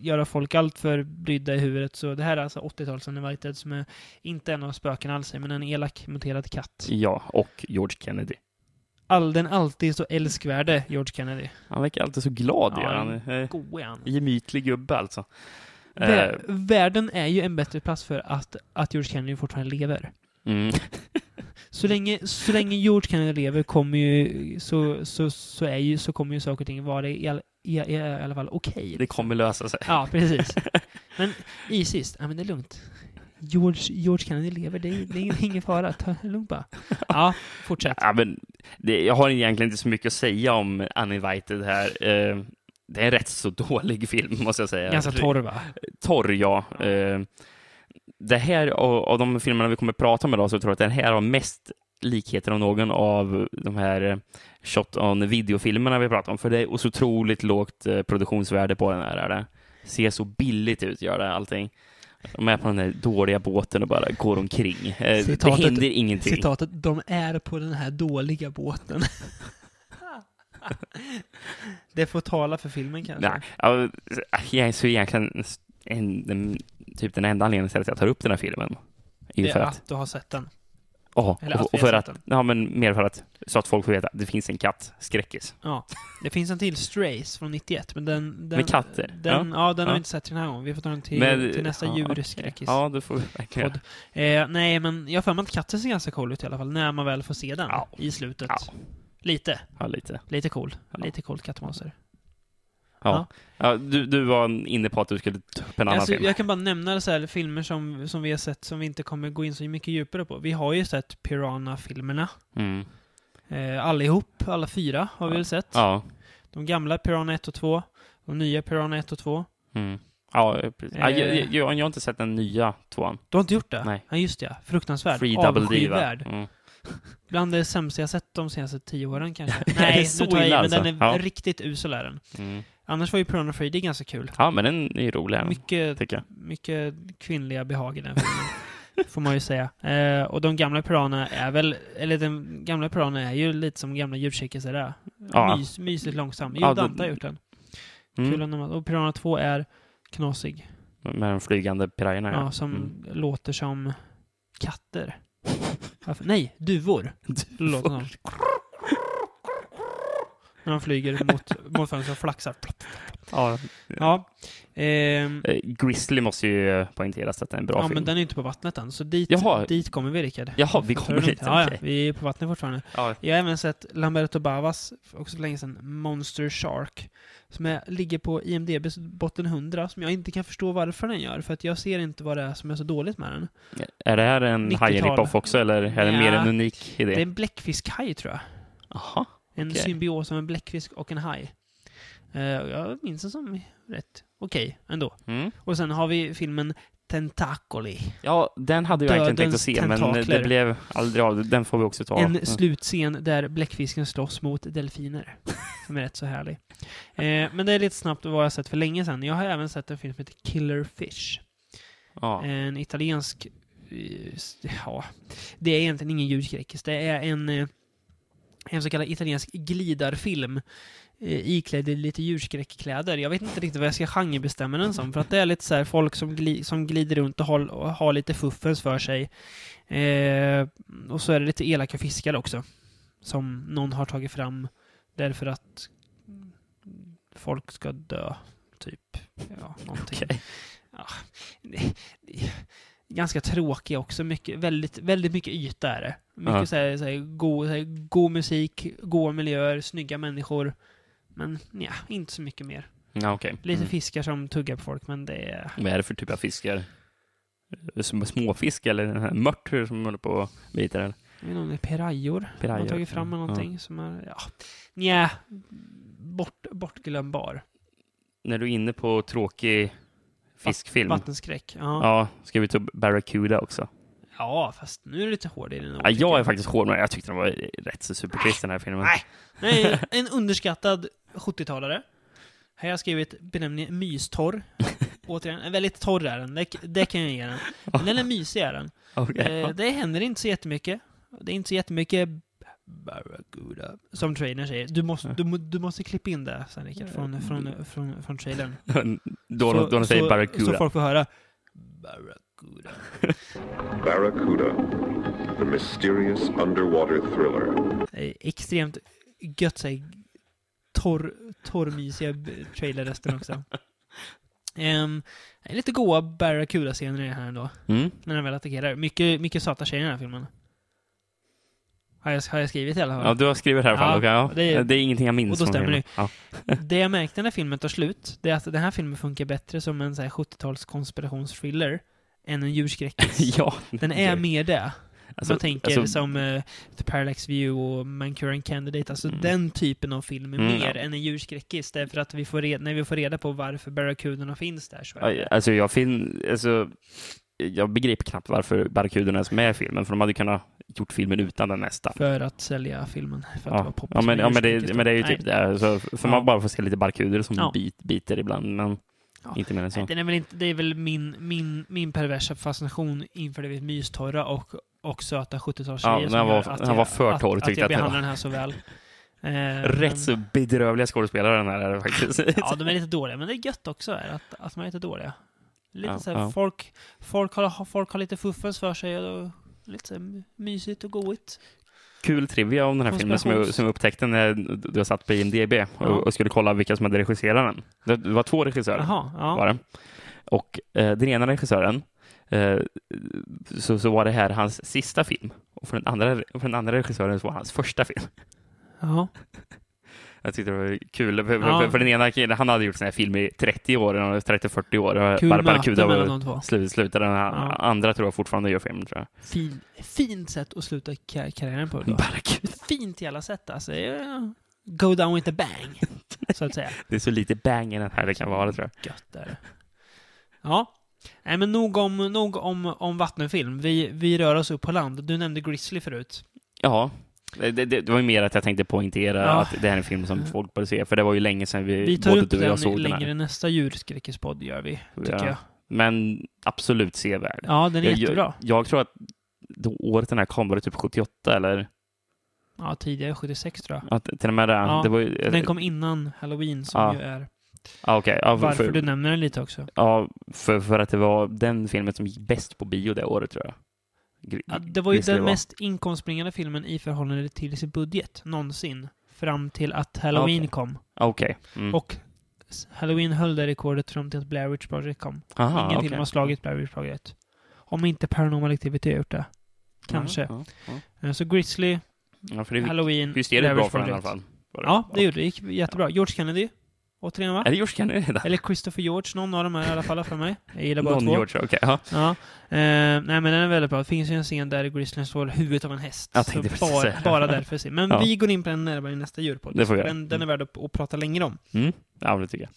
göra folk allt för brydda i huvudet så det här är alltså 80-tals Uninvited som är inte en av spöken alls, men en elak muterad katt. Ja, och George Kennedy. All, den alltid så älskvärde George Kennedy. Han verkar alltid så glad. Ja, han är eh, God är han. gemytlig gubbe alltså. Eh, Vä- Världen är ju en bättre plats för att, att George Kennedy fortfarande lever. mm. *laughs* Så länge, så länge George Kennedy lever kommer ju, så, så, så, är ju, så kommer ju saker och ting vara i, all, i, i, alla fall okej. Det kommer lösa sig. Ja, precis. *laughs* Men i sist, ja men det är lugnt. George, George Kennedy lever, det är, det är ingen, fara. Ta det lugnt bara. Ja, fortsätt. Ja, men det, jag har egentligen inte så mycket att säga om Uninvited här. Eh, det är en rätt så dålig film, måste jag säga. Ganska torr va? Torr, ja. Eh, det här, av, av de filmerna vi kommer att prata om idag, så tror jag att den här har mest likheter av någon av de här shot on videofilmerna vi pratar om, för det är så otroligt lågt eh, produktionsvärde på den här. Är det. Ser så billigt ut, gör det allting. De är på den där dåliga båten och bara går omkring. Eh, det Citatet- händer ingenting. Citatet, de är på den här dåliga båten. *laughs* det får tala för filmen kanske. Nej, ja, jag är så egentligen en, en, typ den enda anledningen till att jag tar upp den här filmen. Är det för är att, att du har sett den. Ja, att och, har för att, den. ja men mer för att, så att folk får veta att det finns en katt, skräckis. Ja. Det finns en till, Strays, från 91, men den... den Med katter? Den, ja. den har Ja. vi inte sett till den här gången. Vi får ta den till, Med- till nästa ja, djurskräckis. Ja, det får vi verkligen. Eh, nej, men jag har för mig att katten ser ganska cool ut i alla fall, när man väl får se den Ja. i slutet. Ja. Lite. Ja, lite. Lite cool. Ja. Lite coolt kattmonster. Ja. Ja, du, du var inne på att du skulle ta upp en annan Alltså, film. jag kan bara nämna så här, filmer som, som vi har sett som vi inte kommer gå in så mycket djupare på. Vi har ju sett Piranha-filmerna. Mm. Eh, allihop, alla fyra har vi väl sett. Ja. De gamla Piranha 1 och 2. De nya Piranha 1 och 2. Mm. Ja, precis. Ja, jag, Eh. jag, jag, jag har inte sett den nya tvåan. Du har inte gjort det? Nej. Ja, just det. Fruktansvärd. Free Double D? Avskyvärd. Mm. Bland det sämsta jag sett de senaste tio åren kanske. *laughs* Nej, nu tar jag i, illa men alltså? den är Ja. riktigt usel är den. Mm. Annars var ju Piranha Freddy ganska kul. Ja, men den är ju rolig, Mycket, mycket kvinnliga behag i den filmen. *laughs* får man ju säga. Eh, och de gamla piranha är väl, eller den gamla piranha är ju lite som gamla djurkirkisar är. Ja. Mys, mysigt långsam. Jo, Ja, Dante har gjort den. Kul Mm. de, och Piranha 2 är knasig. Med de flygande pirajerna. Ja, som Mm. låter som katter. Varför? Nej, duvor. *laughs* Låter som. När de flyger mot, *laughs* mot fönstret och flaxar. Ja. Ja. Ehm, Eh, Grizzly måste ju poängteras att det är en bra ja, film. men den är inte på vattnet än, så dit, Jaha. dit kommer vi, Rickard. Jaha, vi kommer dit. Ja, ja, vi är på vattnet fortfarande. Ja. Jag har även sett Lamberto Bavas, också för länge sedan, Monster Shark. Som är, ligger på IMDBs botten 100, som jag inte kan förstå varför den gör, för att jag ser inte vad det är som är så dåligt med den. Är det här en 90-tal. haj-rip-off också, eller är det Ja. mer en unik idé? Det är en bläckfiskhaj, tror jag. Jaha. En Okej. symbios av en bläckfisk och en haj. Eh, jag minns den som rätt okej ändå. Mm. Och sen har vi filmen Tentacoli. Ja, den hade jag egentligen tänkt att se, men tentakler. det blev aldrig av. Den får vi också ta. En Mm. slutscen där bläckfisken slåss mot delfiner. *laughs* som är rätt så härlig. Eh, men det är lite snabbt vad jag sett för länge sedan. Jag har även sett en film som heter Killer Fish. Ja. En italiensk... eh, Ja, det är egentligen ingen ljudskräckis. Det är en, eh, en så kallad italiensk glidarfilm eh, iklädd i lite djurskräckkläder. Jag vet inte riktigt vad jag ska genrebestämma den som, för att det är lite så här folk som, gli, som glider runt och, håll, och har lite fuffens för sig. Eh, och så är det lite elaka fiskar också. Som någon har tagit fram därför att folk ska dö. Typ. Ja, någonting. Okej. Ja, det, det, ganska tråkig också. Mycket, väldigt, väldigt mycket yta är det. Mycket Ja. så här, så här, god, så här, god musik, goda miljöer, snygga människor. Men ja, inte så mycket mer. Ja, okej. Lite Mm. fiskar som tuggar på folk, men det är... Vad är det för typ av fiskar? Som småfisk eller den här mört som håller på och biter? eller? Jag vet inte om det är pirajor. De Pirajor, har tagit fram ja. någonting som är... Ja, nja, bort, bortglömbar. När du är inne på tråkig fiskfilm, Vattenskräck. Ja. ja, ska vi ta upp Barracuda också? ja, fast nu är det lite hård i den. Ja, jag är faktiskt hård med. Jag tyckte den var rätt så supertrist den här filmen. Nej. Nej, *laughs* en underskattad 70-talare. Här har jag skrivit benämningen mystorr. *laughs* Återigen, en väldigt torr är den. Det, det kan jag ge den. Men den är mysig är den. *laughs* Okej. Eh, det händer inte så jättemycket. Det är inte så jättemycket Barracuda, som trailern säger. Du måste, du, du måste klippa in det sen Rickard, från, från, från, från trailern. *laughs* då, då de säger så, Barracuda. så folk får höra Barracuda. *laughs* Barracuda, the mysterious underwater thriller. Extremt gött sig torr, torrmysiga trailerresten också. Um, *laughs* det är lite goa Barracuda-scener i det här ändå, Mm. när den väl attackerar. Mycket, mycket söta tjejer i den här filmen. Har jag, har jag skrivit i alla fall. Ja, du har skrivit här i alla fall. Ja, Okej, ja. det det, är- ingenting jag minns och då stämmer filmen. Ja. *laughs* Det jag märkte när filmen tar slut, det är att den här filmen funkar bättre som en så här 70-tals konspirationsthriller än en djurskräckis. *laughs* ja. Den är mer det. Alltså, man tänker alltså, som eh, The Parallax View och Manchurian Candidate, alltså Mm. den typen av film är Mm, mer ja. än en djurskräckis. Därför att vi får reda, när vi får reda på varför barracudorna finns där så är det... Alltså, jag, fin, alltså, jag begriper knappt varför Barracudan är med i filmen, för de hade kunnat gjort filmen utan den nästan. För att sälja filmen. För att det var Ja, poppis ja, men, ja men, det, men det är ju Nej. typ det. Alltså, för Ja. man bara får se lite barracuder som Ja. bit, biter ibland, men Ja. inte mer än så. Nej, den är väl inte, det är väl min, min, min perversa fascination inför det vid mystorra och, och söta 70-talstjejer Ja, som var- gör att den jag- var för torr, att, att jag behandlar den här så väl. *laughs* Eh, Rätt så bedrövliga skådespelare den här är faktiskt. Ja, de är lite dåliga, men det är gött också att, att de är lite dåliga. Lite Ja, så här, ja. folk, folk, har, folk har lite fuffens för sig och lite så här mysigt och goigt. Kul trivia om den här filmen som jag, som jag upptäckte när du har satt på IMDB och, Ja. och skulle kolla vilka som hade regisserat den. Det, var två regissörer. Jaha, ja. var det. Och eh, den ena regissören, eh, så, så var det här hans sista film. Och för den andra, för den andra regissören så var det hans första film. Ja. Jag tyckte det var kul. För, Ja. för, den ena killen, han hade gjort såna här filmer i 30 år, eller 30-40 år. Kul Bar- möte Barracuda mellan de två. slut, slutade. Den Ja. andra tror jag fortfarande gör film, tror jag. Fin, fint sätt att sluta kar- karriären på. Fint jävla sätt alltså. Ja. Go down with a bang, så att säga. *laughs* Det är så lite bang i den här det kan vara, tror jag. Gött är det. Ja. Nej, men nog om, nog om, om vattenfilm. Vi, vi rör oss upp på land. Du nämnde Grizzly förut. Ja. Det, det, det var ju mer att jag tänkte poängtera Ja. att det här är en film som folk bör se, för det var ju länge sedan vi, Vi tar både upp du och jag såg den längre här. nästa djurskräckispodd, gör vi. Tycker Ja. jag. men absolut sevärd. Ja, den är Jag- jättebra. Jag, jag tror att då året den här kom var det typ 78 eller Ja, tidigare 76 tror jag. att, till och med det. Ja, det var ju, Den kom innan Halloween som Ja. ju är ja, okej. ja, för, varför för, du nämner den lite också. ja, för, för att det var den filmen som gick bäst på bio det året tror jag. Ja, det var ju den mest inkomstbringande filmen i förhållande till sin budget någonsin. Fram till att Halloween Okej. kom. Okej. Mm. Och Halloween höll det rekordet fram till att Blair Witch Project kom. Aha, Ingen okej. film har slagit Blair Witch Project. Om inte Paranormal Activity har gjort det. Kanske. Ja, ja, ja. Eh, Så Grizzly, ja för det Halloween, visst är det bra för den i alla fall? Var det? Ja, det gjorde det. gick jättebra. George Kennedy, återigen va? Är det George Kennedy? *laughs* Eller Christopher George, någon av dem är i alla fall för mig. Jag gillar bara Någon två. George, okej. ja. Ja. Eh, nej men den är väldigt bra. Det finns ju en scen där Grizzlyn slår huvudet av en häst. Jag tänkte precis bara, säga. bara därför. se. Men Ja. vi går in på den närmare i nästa djurpodd. Det får vi den, den är värd att, att prata längre om. Mm. Ja, det tycker jag.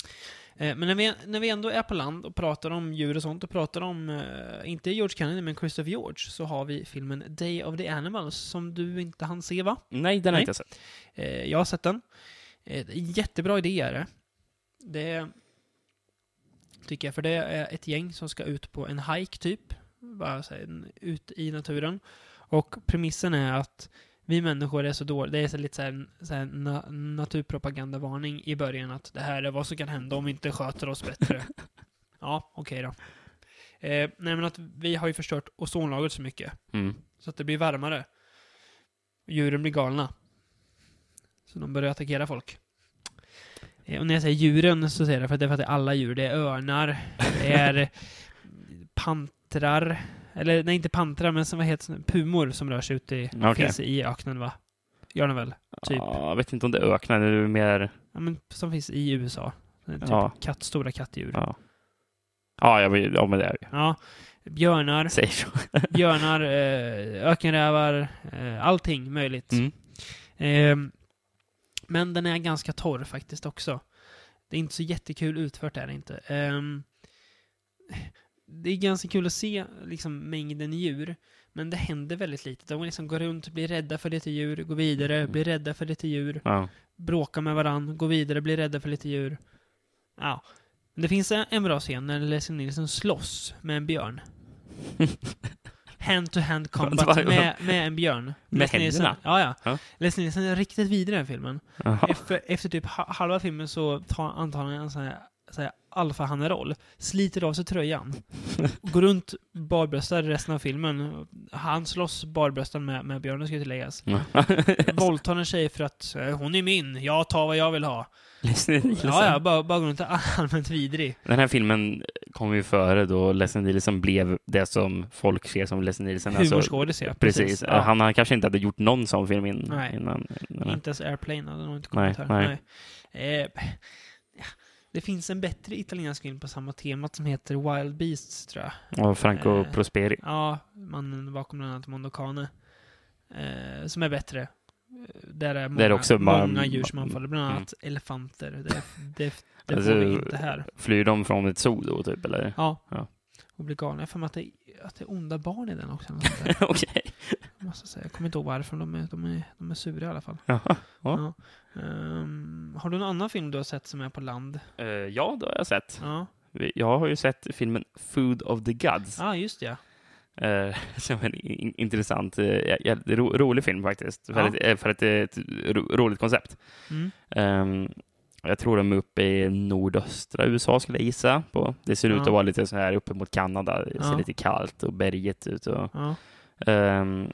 Eh, men när vi, när vi ändå är på land och pratar om djur och sånt och pratar om, eh, inte George Kennedy, men Christopher George, så har vi filmen Day of the Animals, som du inte hann se va? Nej, den har jag inte sett. Eh, jag har sett den. Jättebra idé är det. Det tycker jag, för det är ett gäng som ska ut på en hike typ. Bara så här, ut i naturen. Och premissen är att vi människor är så dåliga. Det är så lite så här, så här na, naturpropagandavarning i början att det här är vad som kan hända om vi inte sköter oss bättre. *laughs* ja, okej då. Eh, nej men att vi har ju förstört ozonlagret så mycket. Mm. Så att det blir varmare. Djuren blir galna. Så de börjar attackera folk. Eh, Och när jag säger djuren så säger jag det för att det är för att det är alla djur. Det är örnar, det är *laughs* pantrar, eller nej inte pantrar men som vad heter det? pumor som rör sig ute i, Okej. finns i öknen va? Gör de väl? Typ. Ja, jag vet inte om det öknar, det är mer... Ja, men som finns i USA. Typ Ja. katt, stora kattdjur. Ja. Ja, ja, jag vet, ja men det är det. Björnar, Säger så. *laughs* björnar, eh, ökenrävar, eh, allting möjligt. Mm. Ehm, men den är ganska torr faktiskt också. Det är inte så jättekul utfört är det inte. Ehm, det är ganska kul att se liksom, mängden djur, men det händer väldigt lite. De liksom går runt, blir rädda för lite djur, går vidare, blir rädda för lite djur, Ja. bråkar med varann, går vidare, blir rädda för lite djur. Ja. Men det finns en, bra scen när Leslie Nielsen slåss med en björn. *laughs* Hand-to-hand *laughs* combat med, med en björn. Med Nielsen- händerna? Ja, ja. Ja. Leslie Nielsen är riktigt vidrig i den filmen. Efter, efter typ ha- halva filmen så tar antar han en sån här, här alfahanne-roll, sliter av sig tröjan, går runt barbröstad resten av filmen. Han slåss barbröstad med, med björnen, ska tilläggas. *laughs* Våldtar en tjej för att eh, hon är min, jag tar vad jag vill ha. Ja, ja, bara, bara går runt *laughs* allmänt vidrig. Den här filmen kom ju före då Leslie Nielsen blev det som folk ser som Leslie Nielsen. Alltså, Humorskådis, ja. precis. Ja. Han har kanske inte hade gjort någon sån film in, Nej. innan. innan. Inte ens Airplane hade nog inte kommit Nej, här. nej. Nej. Eh. Det finns en bättre italiensk film på samma tema som heter Wild Beasts, tror jag. Och Franco Eh. Prosperi. Ja, mannen bakom bland annat Mondocane. Eh, som är bättre. Eh, Där är många, Där är också många djur som anfaller, bland Mm. annat elefanter. Det, det, det *laughs* Alltså, får vi inte här. Flyr de från ett zoo då, typ? Eller? Ja. Ja. Och blir galna. Jag har att det, att det är onda barn i den också. Okej. *laughs* Jag måste säga. Jag kommer inte ihåg varför. De är, de är, de är sura i alla fall. Jaha. Ja. Ja. Ehm, har du någon annan film du har sett som är på land? Eh, ja, det har jag sett. Ja, Jag har ju sett filmen Food of the Gods. ah, just det. Eh, *laughs* som en in, intressant, ja, ro, rolig film faktiskt. För, Ja. ett, eh, för ett, ett ro, roligt koncept. Mm. Ehm, jag tror de är uppe i nordöstra USA skulle jag gissa på. Det ser ut Ja. att vara lite så här uppe mot Kanada. Det ser Ja. lite kallt och berget ut. Och, Ja. ehm,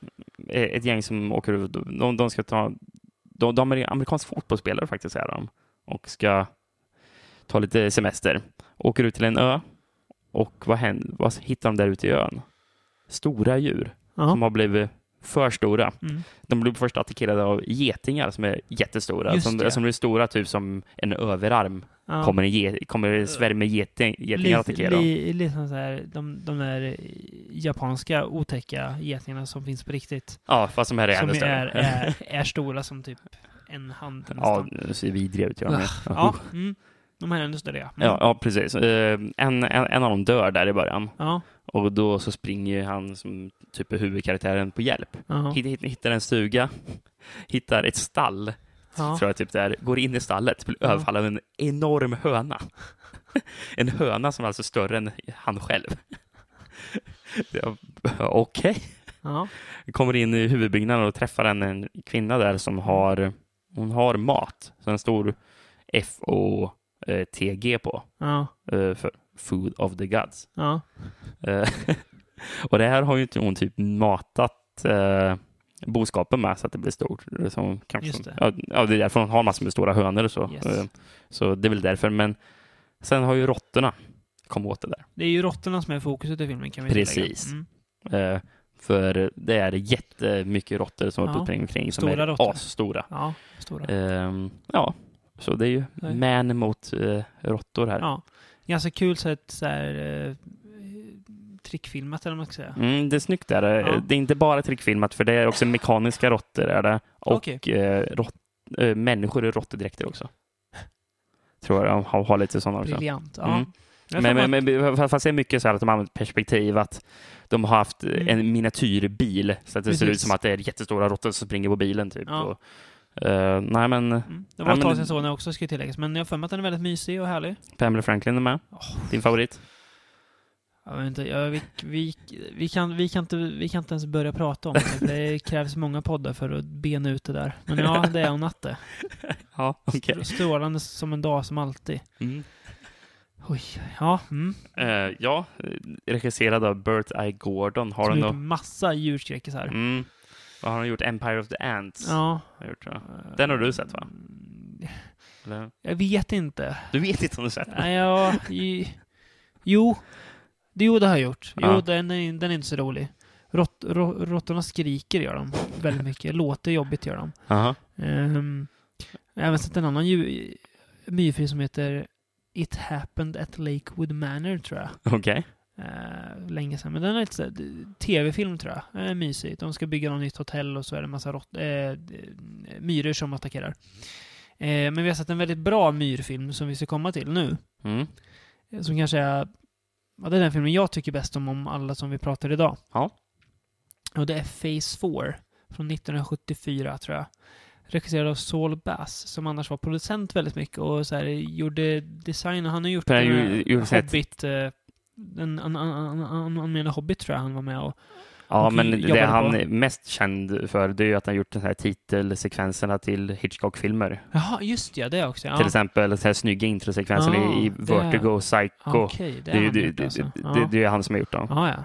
ett gäng som åker ut. De, de ska ta... De, de är amerikanska fotbollsspelare faktiskt är de. Och ska ta lite semester. Åker ut till en ö. Och vad, händer, vad hittar de där ute i ön? Stora djur Ja. som har blivit för stora. Mm. De blev först attackerade av getingar som är jättestora. Just Som, det. som blir stora, typ som en överarm. Ja. Kommer, en ge, kommer en svärm med geting, getingar att attackera dem. li, lite som så här, de, de där japanska otäcka getingarna som finns på riktigt. Ja, fast de här är ännu större. är, *laughs* är, är stora som typ en hand ja, de ser vidriga ut. Ja, Ja, mm. de här är ännu större ja. Mm. ja, ja, precis. Eh, En, en, en av dem dör där i början. Ja, Och då så springer han som typ är huvudkaraktären på hjälp. Hitt- hitt- Hittar en stuga, *laughs* hittar ett stall, ja. tror jag typ där, går in i stallet, blir Ja. överfallen av en enorm höna. *laughs* En höna som är alltså större än han själv. *laughs* Okej. Ja. Kommer in i huvudbyggnaden och träffar en, en kvinna där som har, hon har mat. Så en stor F-O-T-G på. Ja. eh, För Food of the Gods. Ja. Eh, *laughs* och det här har ju inte hon typ matat eh, boskapen med så att det blir stort. Som kanske, Just det. Ja, ja, det är därför hon har massor med stora hönor och så. Yes. Eh, så det är väl därför. Men sen har ju råttorna kommit åt det där. Det är ju råttorna som är fokuset i filmen kan vi Precis. Mm. Eh, för det är jättemycket råttor som Ja, ja, omkring som stora är råttor. asstora. Ja, stora. Ehm, ja, så det är ju Nej. man mot uh, råttor här. Ja. Ganska kul sätt så här, eh, trickfilmat eller vad man ska säga. Mm, det är snyggt där. Ja. Det är inte bara trickfilmat, för det är också mekaniska råttor är det. Och Okej. eh, rått, eh, människor i råttedräkter också. Tror jag de har, har lite sådana också. Briljant. Ja. Mm. Men, men, men fast det är mycket så här att de har använt perspektiv, att de har haft Mm. en miniatyrbil, så att det ser ut Precis. som att det är jättestora råttor som springer på bilen. Typ. Ja. Och, eh, nej, men Mm. Det var ett tag sedan såg den också, ska tilläggas. Men jag har för mig att den är väldigt mysig och härlig. Pamela Franklin är med. Din favorit? Jag vet inte, jag, vi, vi, vi, kan, vi, kan inte, vi kan inte ens börja prata om det. Det krävs många poddar för att bena ut det där. Men ja, det är hon natte. *laughs* Ja, okej. Strålande som en dag som alltid. Mm. Oj, ja. Mm. Eh, ja, regisserad av Burt I. Gordon. Har Som han gjort massa djurskräckisar. Mm. Vad har han gjort? Empire of the Ants? Ja. Har gjort, ja. Den har du sett, va? Eller? Jag vet inte. Du vet inte om du sett den? Nej, ja, jo. Jo, det har jag gjort. Jo, Ja. den, är, den är inte så rolig. Rått, rå, råttorna skriker gör de väldigt mycket. Låter jobbigt gör de. Aha. Um, jag har även sett en annan myrfilm som heter It happened at Lakewood Manor, tror jag. Okej. Uh, länge sedan. Men den är lite tv-film, tror jag. Den är mysigt. De ska bygga något nytt hotell och så är det en massa rått, eh, d- myror som attackerar. Eh, men vi har sett en väldigt bra myrfilm som vi ska komma till nu. Mm. Eh, Som kanske är... Ja, det är den filmen jag tycker bäst om, om alla som vi pratar idag. Ja. Och det är Phase 4 från 1974, tror jag. Regisserad av Saul Bass, som annars var producent väldigt mycket och så här, gjorde design. Han har gjort eh, här- Hobbit... En, en, en, en, en, Hobbit tror jag han var med och... Ja, Och men det han är mest känd för det är ju att han gjort de här titelsekvenserna till Hitchcock-filmer. Jaha, just ja, det också. Ja. Till exempel den här snygga introsekvensen Ja, i, i det- Vertigo, Psycho. Okej, det det, är det, gjort det, alltså. det, Ja. det, det är han som har gjort dem. Ja, ja.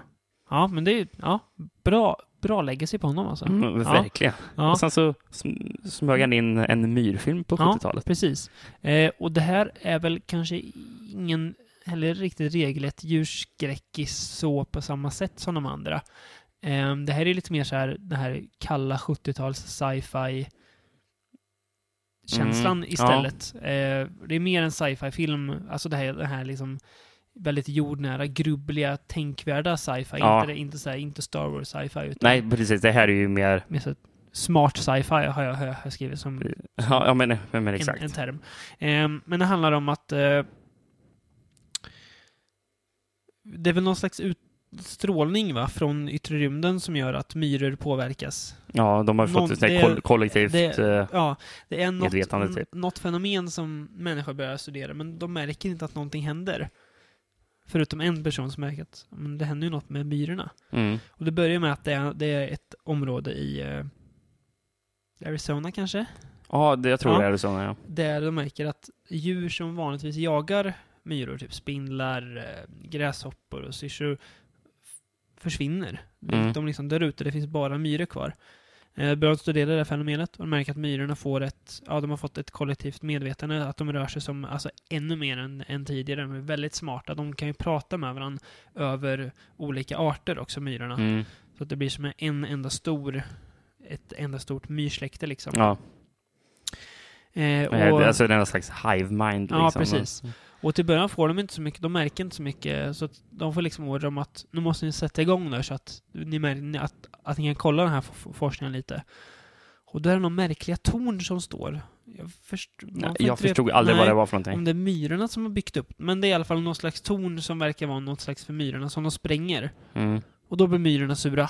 Ja, men det är ja, bra, bra legacy på honom alltså. Mm, Ja. verkligen. Ja. Och sen så sm- smög han in en myrfilm på Ja, 70-talet. precis. Eh, och det här är väl kanske ingen heller riktigt regelrätt djurskräckis så på samma sätt som de andra. Eh, det här är lite mer så här, den här kalla 70-tals sci-fi känslan Mm, istället. Eh, det är mer en sci-fi-film, alltså det här, det här liksom väldigt jordnära, grubbliga, tänkvärda sci-fi. Ja. Inte, inte, så här, inte Star Wars sci-fi, Nej, precis. Det här är ju mer... mer så smart sci-fi har jag, har jag skrivit som Ja, ja men, men, men exakt. en, en term. Ehm, men det handlar om att eh, det är väl någon slags utstrålning va, från yttre rymden som gör att myror påverkas. Ja, de har Någon- fått ett sånt det- koll- kollektivt... Det, eh, ja, det är något, typ. något fenomen som människor börjar studera, men de märker inte att någonting händer. Förutom en person som märker att men det händer ju något med myrorna. mm. Och det börjar med att det är, det är ett område i eh, Arizona kanske? Ja, det, jag tror Ja. det är så. Ja. Där de märker att djur som vanligtvis jagar myror, typ spindlar, eh, gräshoppor och syrsor, försvinner. Mm. De liksom dör ute, det finns bara myror kvar. Eh, börjar studera det här fenomenet och märker att myrorna får ett, ja de har fått ett kollektivt medvetande, att de rör sig som, alltså ännu mer än, än tidigare. De är väldigt smarta, de kan ju prata med varandra över olika arter också, myrorna. Mm. Så att det blir som en enda stor, ett enda stort myrsläkte liksom. ja. Eh, och- Alltså någon slags hive mind. Ja, Liksom. precis. Och till början får de inte så mycket, de märker inte så mycket, så de får liksom order om att nu måste ni sätta igång nu så att ni märker att, att ni kan kolla den här forskningen lite. Och då är det några märkliga torn som står. Jag, först, får jag förstod aldrig vad nej, det var för någonting. Om det är myrorna som har byggt upp, men det är i alla fall någon slags torn som verkar vara något slags för myrorna som de spränger. Mm. Och då blir myrorna sura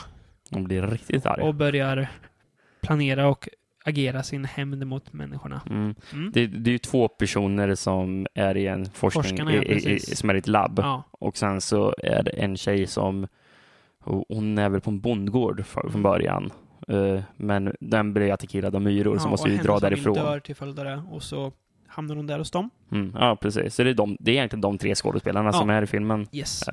De blir riktigt arga. och börjar planera och agera sin hämnd mot människorna. Mm. Mm. Det, det är ju två personer som är i en forskning, Forskarna, ja, i, i, som är i ett labb. Ja, Och sen så är det en tjej som, och hon är väl på en bondgård för, från början. Eh, men den blir attackerad av myror ja, så måste och vi dra därifrån. dör till följd av det och så hamnar hon där hos dem. Mm, ja, precis. Så det är, de, det är egentligen de tre skådespelarna Ja. som är i filmen. Yes.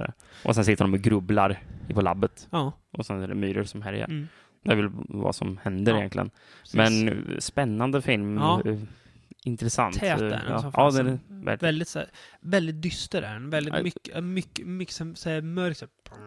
Och sen sitter de och grubblar på labbet. Ja. Och sen är det myror som härjar. Mm. Det är väl vad som händer Ja, egentligen. precis. Men eh, spännande film. Ja. eh, Intressant. Tät är Eh, den ja. som ja, fasen. det är det. Väldigt, så här, väldigt dyster är den. Väldigt Ja. mycket, mycket, mycket så, här, mörk. Så här,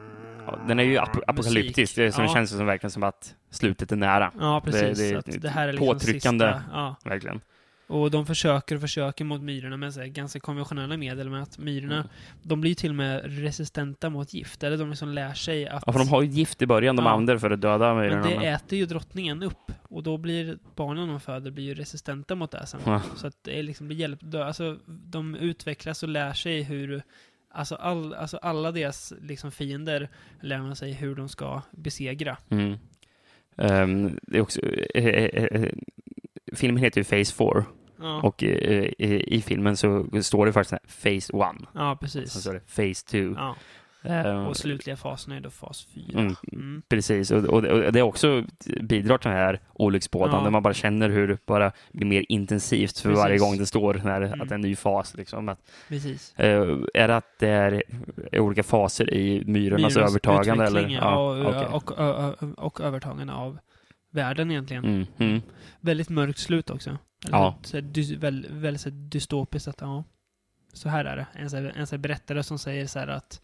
Ja, den är ju ap- apokalyptisk. Det, som Ja. känns som verkligen som att slutet är nära. Ja, precis. det att det här är liksom påtryckande. Sista, ja. Verkligen. Och de försöker och försöker mot myrorna med så här, ganska konventionella medel. Med att myrorna, Mm. de blir ju till och med resistenta mot gift. Eller de som lär sig att... Ja, för de har ju gift i början de Ja. använder för att döda myrorna. men det men- äter ju drottningen upp. Och då blir barnen de föder blir ju resistenta mot det sen. Ja. Så att det är liksom, blir hjälp. Alltså, de utvecklas och lär sig hur... Alltså, all, alltså alla deras liksom, fiender lär man sig hur de ska besegra. Mm. Ehm, det är också, eh, eh, eh, filmen heter ju Phase 4 Ja, och eh, i, i filmen så står det faktiskt här, Phase 1. ja Sen precis. står det Phase 2. Ja. Ehm, Och slutliga fasen är då fas 4. Mm, Mm. Precis, och, och, och det är också bidrar till den här olycksbådan Ja. där man bara känner hur det bara blir mer intensivt för Precis. varje gång det står när, Mm. att det är en ny fas. Liksom. Att, Precis. eh, är det att det är olika faser i myrornas, Myrornas övertagande? Eller? Ja, och, och, och, och övertagande av världen egentligen. Mm, mm. Väldigt mörkt slut också. Eller Ja. Här, dy, väldigt, väldigt så dystopiskt att ja, så här är det. En, så här, en så berättare som säger så här att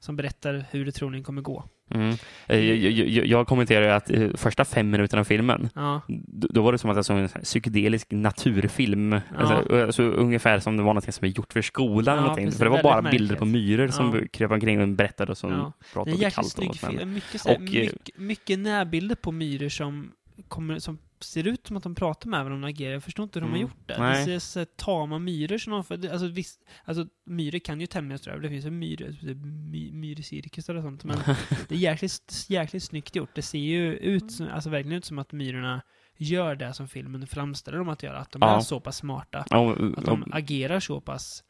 som berättar hur det troligen kommer gå. Mm. Eh, Jag, jag, jag kommenterar att eh, första fem minuterna av filmen Ja, då var det som att jag såg en psykedelisk naturfilm. Alltså, alltså, ungefär som det var något som är gjort för skolan. Ja, precis. För det var bara bilder märkligt. på myror som Ja. kröp omkring och berättade och som Ja. pratade kallt snygg åt mig. film. Mycket, så här, Och, eh, mycket, mycket närbilder på myror som, kommer, som ser ut som att de pratar med varandra och agerar. Jag förstår inte hur de har Mm. gjort det. Nej. Det ser så här, tama myror som de... för- Alltså, visst, alltså myror kan ju tämjas tror jag. Det finns ju myror, my, myrcirkusar och sånt. Men *laughs* det är jäkligt, jäkligt snyggt gjort. Det ser ju ut, som- alltså verkligen ut som att myrorna gör det som filmen framställer dem att göra. Att de Ja. är så pass smarta. Ja, Att de agerar så pass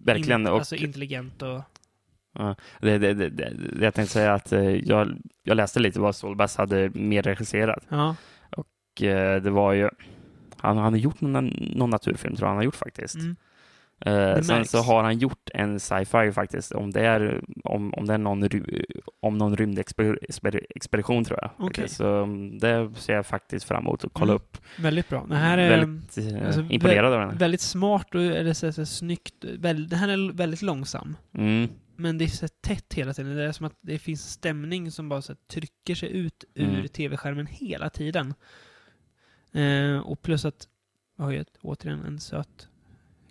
verkligen. in, och, alltså intelligent och... ja, det, det, det, det, det jag tänkte säga att eh, jag, jag läste lite vad Solbass hade mer regisserat. Ja, Och, det var ju... Han, han har gjort någon, någon naturfilm, tror jag han har gjort faktiskt. mm. Eh, sen så har han gjort en sci-fi faktiskt, om det är, om, om det är någon, om någon rymdexpedition tror jag. Okej. Så um, det ser jag faktiskt fram emot att kolla Mm. upp. Väldigt bra. Det här är... Väldigt eh, alltså, imponerad av den. Väldigt smart och eller så, så, snyggt. Väl, den här är väldigt långsam. Mm. Men det är så tätt hela tiden. Det är som att det finns stämning som bara så trycker sig ut ur Mm. tv-skärmen hela tiden. Eh, och plus att vi har ju ett, återigen en söt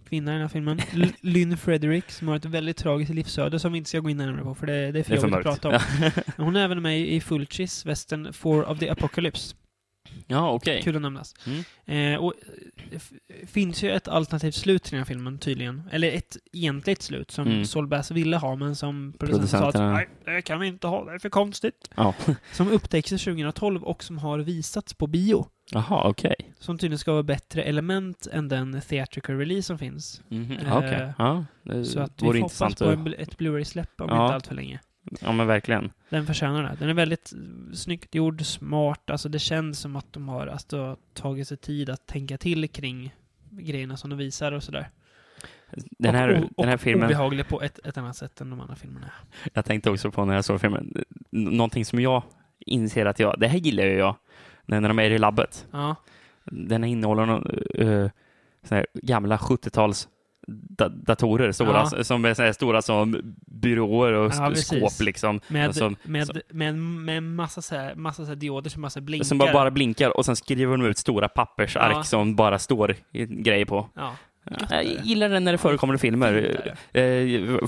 kvinna i den här filmen. L- *laughs* Lynn Frederick som har ett väldigt tragiskt livsöde som vi inte ska gå in närmare på för det, det är för jobbigt att prata om. *laughs* Hon är även med i Fulcis, västern Four of the Apocalypse. ja, okej. Kul att nämnas. Mm. Eh, och det f- finns ju ett alternativt slut till den här filmen tydligen. Eller ett egentligt slut som Mm. Bass ville ha men som producenten sa att nej, det kan vi inte ha, det är för konstigt. Ja. Som upptäcktes 2012 och som har visats på bio. Jaha, okej. Som tydligen ska vara bättre element än den theatrical release som finns. Mhm, Eh, Okej. Ja, det Så att vi får hoppas på att... ett Blu-ray-släpp om Ja. inte allt för länge. Ja, men verkligen. Den förtjänar det. Den är väldigt eh, snyggt gjord, smart. Alltså det känns som att de har alltså, tagit sig tid att tänka till kring grejerna som de visar och sådär. Den här, och, o- den här och filmen, obehaglig på ett, ett annat sätt än de andra filmerna. jag tänkte också på när jag såg filmen, någonting som jag inser att jag, det här gillar ju jag, när de är i labbet. Ja, Den innehåller någon, uh, gamla 70-tals da datorer, stora, Ja. som är så stora som byråer och Ja, skåp liksom. med, Alltså, med, med, med massa, så här, massa så här dioder som massa blinkar. Som bara, bara blinkar och sen skriver de ut stora pappersark Ja. som bara står grejer på. Ja, Jag gillar det när det förekommer i filmer. Eh,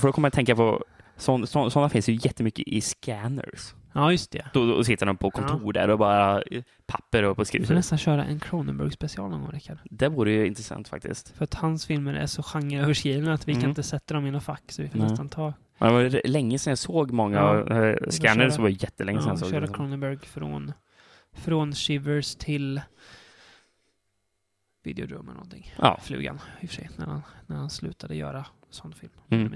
För då kommer jag att tänka på, sådana finns ju jättemycket i scanners. Ja just det. Då, då sitter de på kontor där och bara eh, papper och på Vi får nästan köra en Cronenberg-special någon gång, Rickard. Det vore ju intressant faktiskt. För att hans filmer är så genreöverskrivna att vi Mm. kan inte sätta dem i någon fack, så vi får Nej. nästan ta Ja, Det var länge sedan jag såg många Ja. ja. scanners, köra- så var det jättelänge sedan ja, jag såg köra. Cronenberg från, från Shivers till videodrum eller någonting. Ja. Flugan, i och för sig, när han, när han slutade göra sån film. Mm.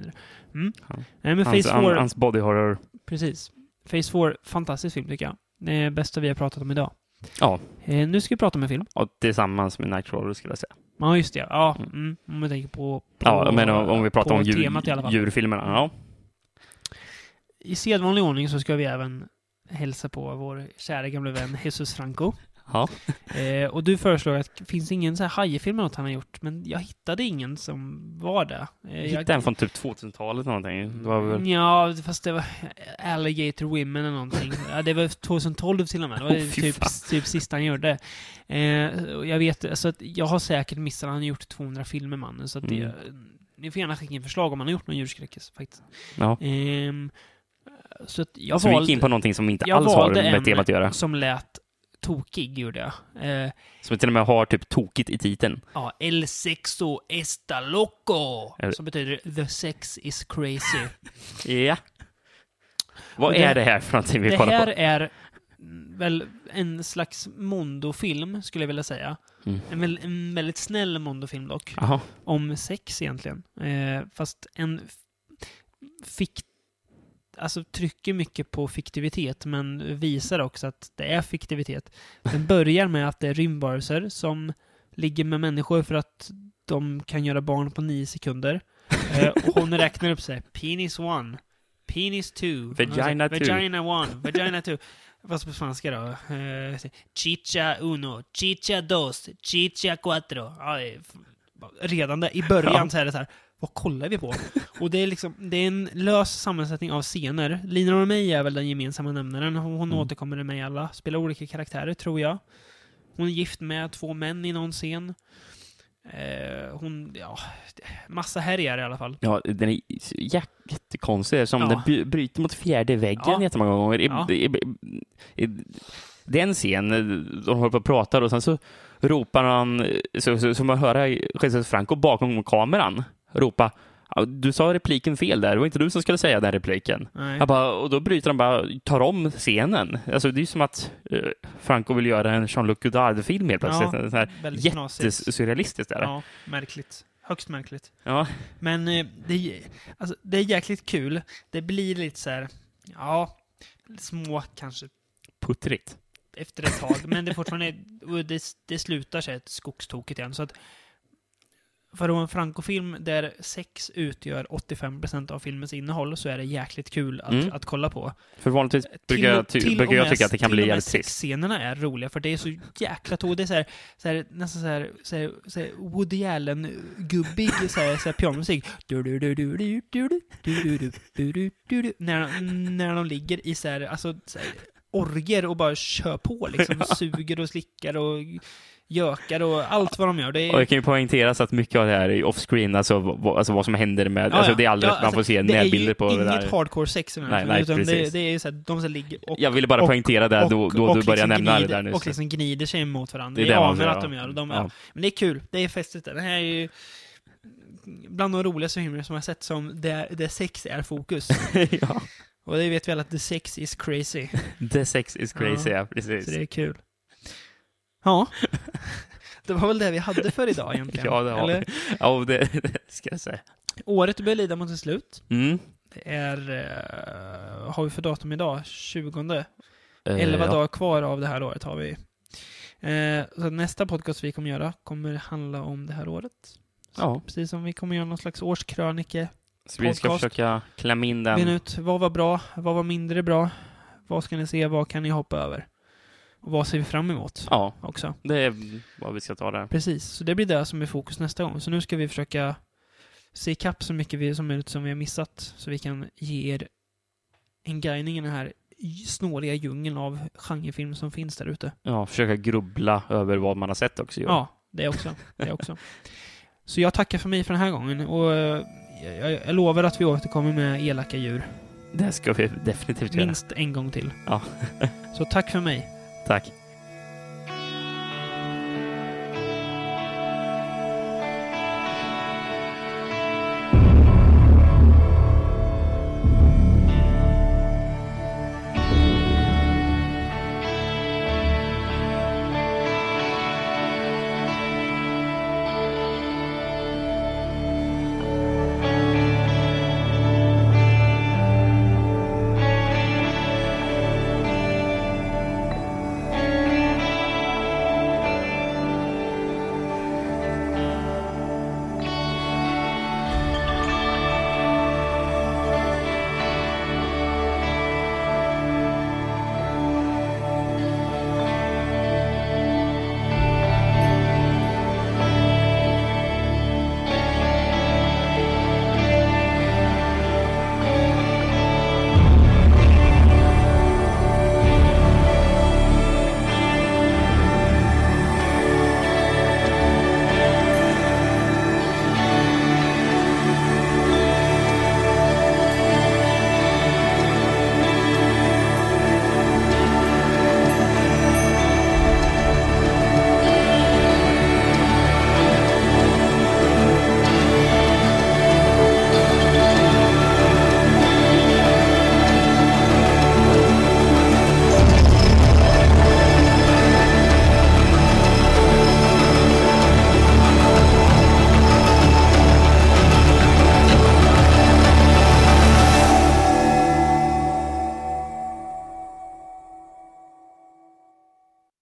Mm. Han- Nej, men Hans, han, 4, hans body horror. precis. Phase 4, fantastisk film tycker jag. Det bästa vi har pratat om idag. Ja, Eh, nu ska vi prata om en film. och tillsammans med Nightcrawler skulle jag säga. Ja, just det. Ja, Mm. mm. om jag tänker på... på Ja, men om, om vi pratar om djur, djurfilmerna. Ja. I sedvanlig ordning så ska vi även hälsa på vår kära gamla vän Jesus Franco. Ja. *laughs* Eh, och du föreslår att det finns ingen så här hajfilm eller något han har gjort, men jag hittade ingen som var det. Eh, Jag hittade en från typ 2000-talet någonting. Det var väl... Ja, fast det var Alligator Women eller någonting. *laughs* Ja, det var 2012 till och med. Det var fy typ, typ sista han gjorde. Eh, jag vet, alltså att jag har säkert missat, han har gjort 200 filmer mannen, så att det, Mm. ni får gärna skicka in förslag om han har gjort någon djurskräckis faktiskt. Ja. Ehm, så att jag Så vi gick valde, in på någonting som inte jag alls har valde med en temat att göra. som lät tokig, gjorde jag. Eh, Som till och med har typ tokigt i titeln. ja, El sexo está loco! Eller- Som betyder The sex is crazy. *laughs* Ja. Vad Och är det- det här för någonting vi det kollar här på? är väl en slags Mondo-film, skulle jag vilja säga. Mm. En, en väldigt snäll Mondo-film dock. Jaha. Om sex egentligen. Eh, fast en f- fick Alltså trycker mycket på fiktivitet, men visar också att det är fiktivitet. Den börjar med att det är rymdvarelser som ligger med människor för att de kan göra barn på nio sekunder. Eh, och hon räknar upp sig. Penis one. Penis two. Vagina two. Vagina one. Vagina two. Vad på spanska då? Eh, chicha uno. Chicha dos. Chicha cuatro. Redan där, i början Ja. så är det så här. Vad kollar vi på? *laughs* Och det är liksom, det är en lös sammansättning av scener. Lina Romay är väl den gemensamma nämnaren. Hon, Mm. återkommer med alla. Spelar olika karaktärer, tror jag. Hon är gift med två män i någon scen. Eh, hon, ja, massa härjar i alla fall. Ja, den är jättekonstig. Som Ja. den bryter mot fjärde väggen Ja. jättemånga gånger. I, Ja. i, i, i, det är en scen, de håller på och pratar och sen så ropar han, så, så, så man hör Jesus Franco bakom kameran ropa "Ja, du sa repliken fel där, det var inte du som skulle säga den repliken. Bara, och då bryter de bara, tar om scenen. Alltså det är som att eh, Franco vill göra en Jean-Luc Godard-film helt plötsligt. Ja, jättesurrealistiskt är det. Ja, märkligt. Högst märkligt. Ja. Men eh, det, är- alltså, det är jäkligt kul. Det blir lite så här, ja, små kanske Puttrigt. efter ett tag. men det är fortfarande, det, det slutar sig ett skogstokigt igen. Så att för att en frankofilm där sex utgör 85% av filmens innehåll så är det jäkligt kul att, mm. att kolla på. För vanligtvis brukar jag, jag tycka att det kan bli jävligt trist. Till och med sexscenerna är roliga för det är så jäkla tog. Det är så här, så här, nästan så här, så här, så här Woody Allen-gubbig så här, så här pianomusik. När, när de ligger i såhär, alltså så här, orger och bara kör på liksom. *laughs* Suger och slickar och gökar och allt vad de gör. Det Och är, det kan ju poängteras att mycket av det här är off-screen, alltså, vad, alltså vad som händer med... Ja, alltså det är aldrig Ja, man får alltså, se det är ju närbilder på det inget där. hardcore sex i den här Nej, filmen, nej, utan det, precis. det är ju så här, de som ligger och Jag ville bara och- poängtera det då, då du började liksom nämna gnider, det där nyss. Och liksom gnider sig mot varandra. Det är det anar att de gör. De, Ja. ja. Men det är kul. Det är festligt. Det här är ju bland de roligaste filmer som jag sett som där, där sex är fokus. *laughs* ja. Och det vet vi alla att the sex is crazy. *laughs* The sex is crazy, ja, precis. Så det är kul. Ja. *laughs* Det var väl det vi hade för idag egentligen. Ja, det har Eller? vi. Ja, det, *laughs* det ska jag säga. Året börjar lida mot sitt slut. Mm. Det är... Uh, har vi för datum idag? 20. Eh, 11 ja. dagar kvar av det här året har vi. Eh, så nästa podcast vi kommer göra kommer handla om det här året. Så Ja. Precis som vi kommer göra någon slags årskrönike. Så vi ska försöka klämma in den. ut vad var bra, vad var mindre bra, vad ska ni se, vad kan ni hoppa över? Och vad ser vi fram emot Ja, också. det är vad vi ska ta där. Precis, så det blir det som är fokus nästa gång. Så nu ska vi försöka se ikapp så mycket vi, som möjligt som vi har missat, så vi kan ge er en guidning i den här snåriga djungeln av genrefilm som finns där ute. Ja, försöka grubbla över vad man har sett också. Johan. Ja, det också. Det också. *laughs* Så jag tackar för mig för den här gången och eh, jag, jag lovar att vi återkommer med elaka djur. Det ska vi definitivt göra. Minst en gång till. Ja. Så tack för mig. Tack.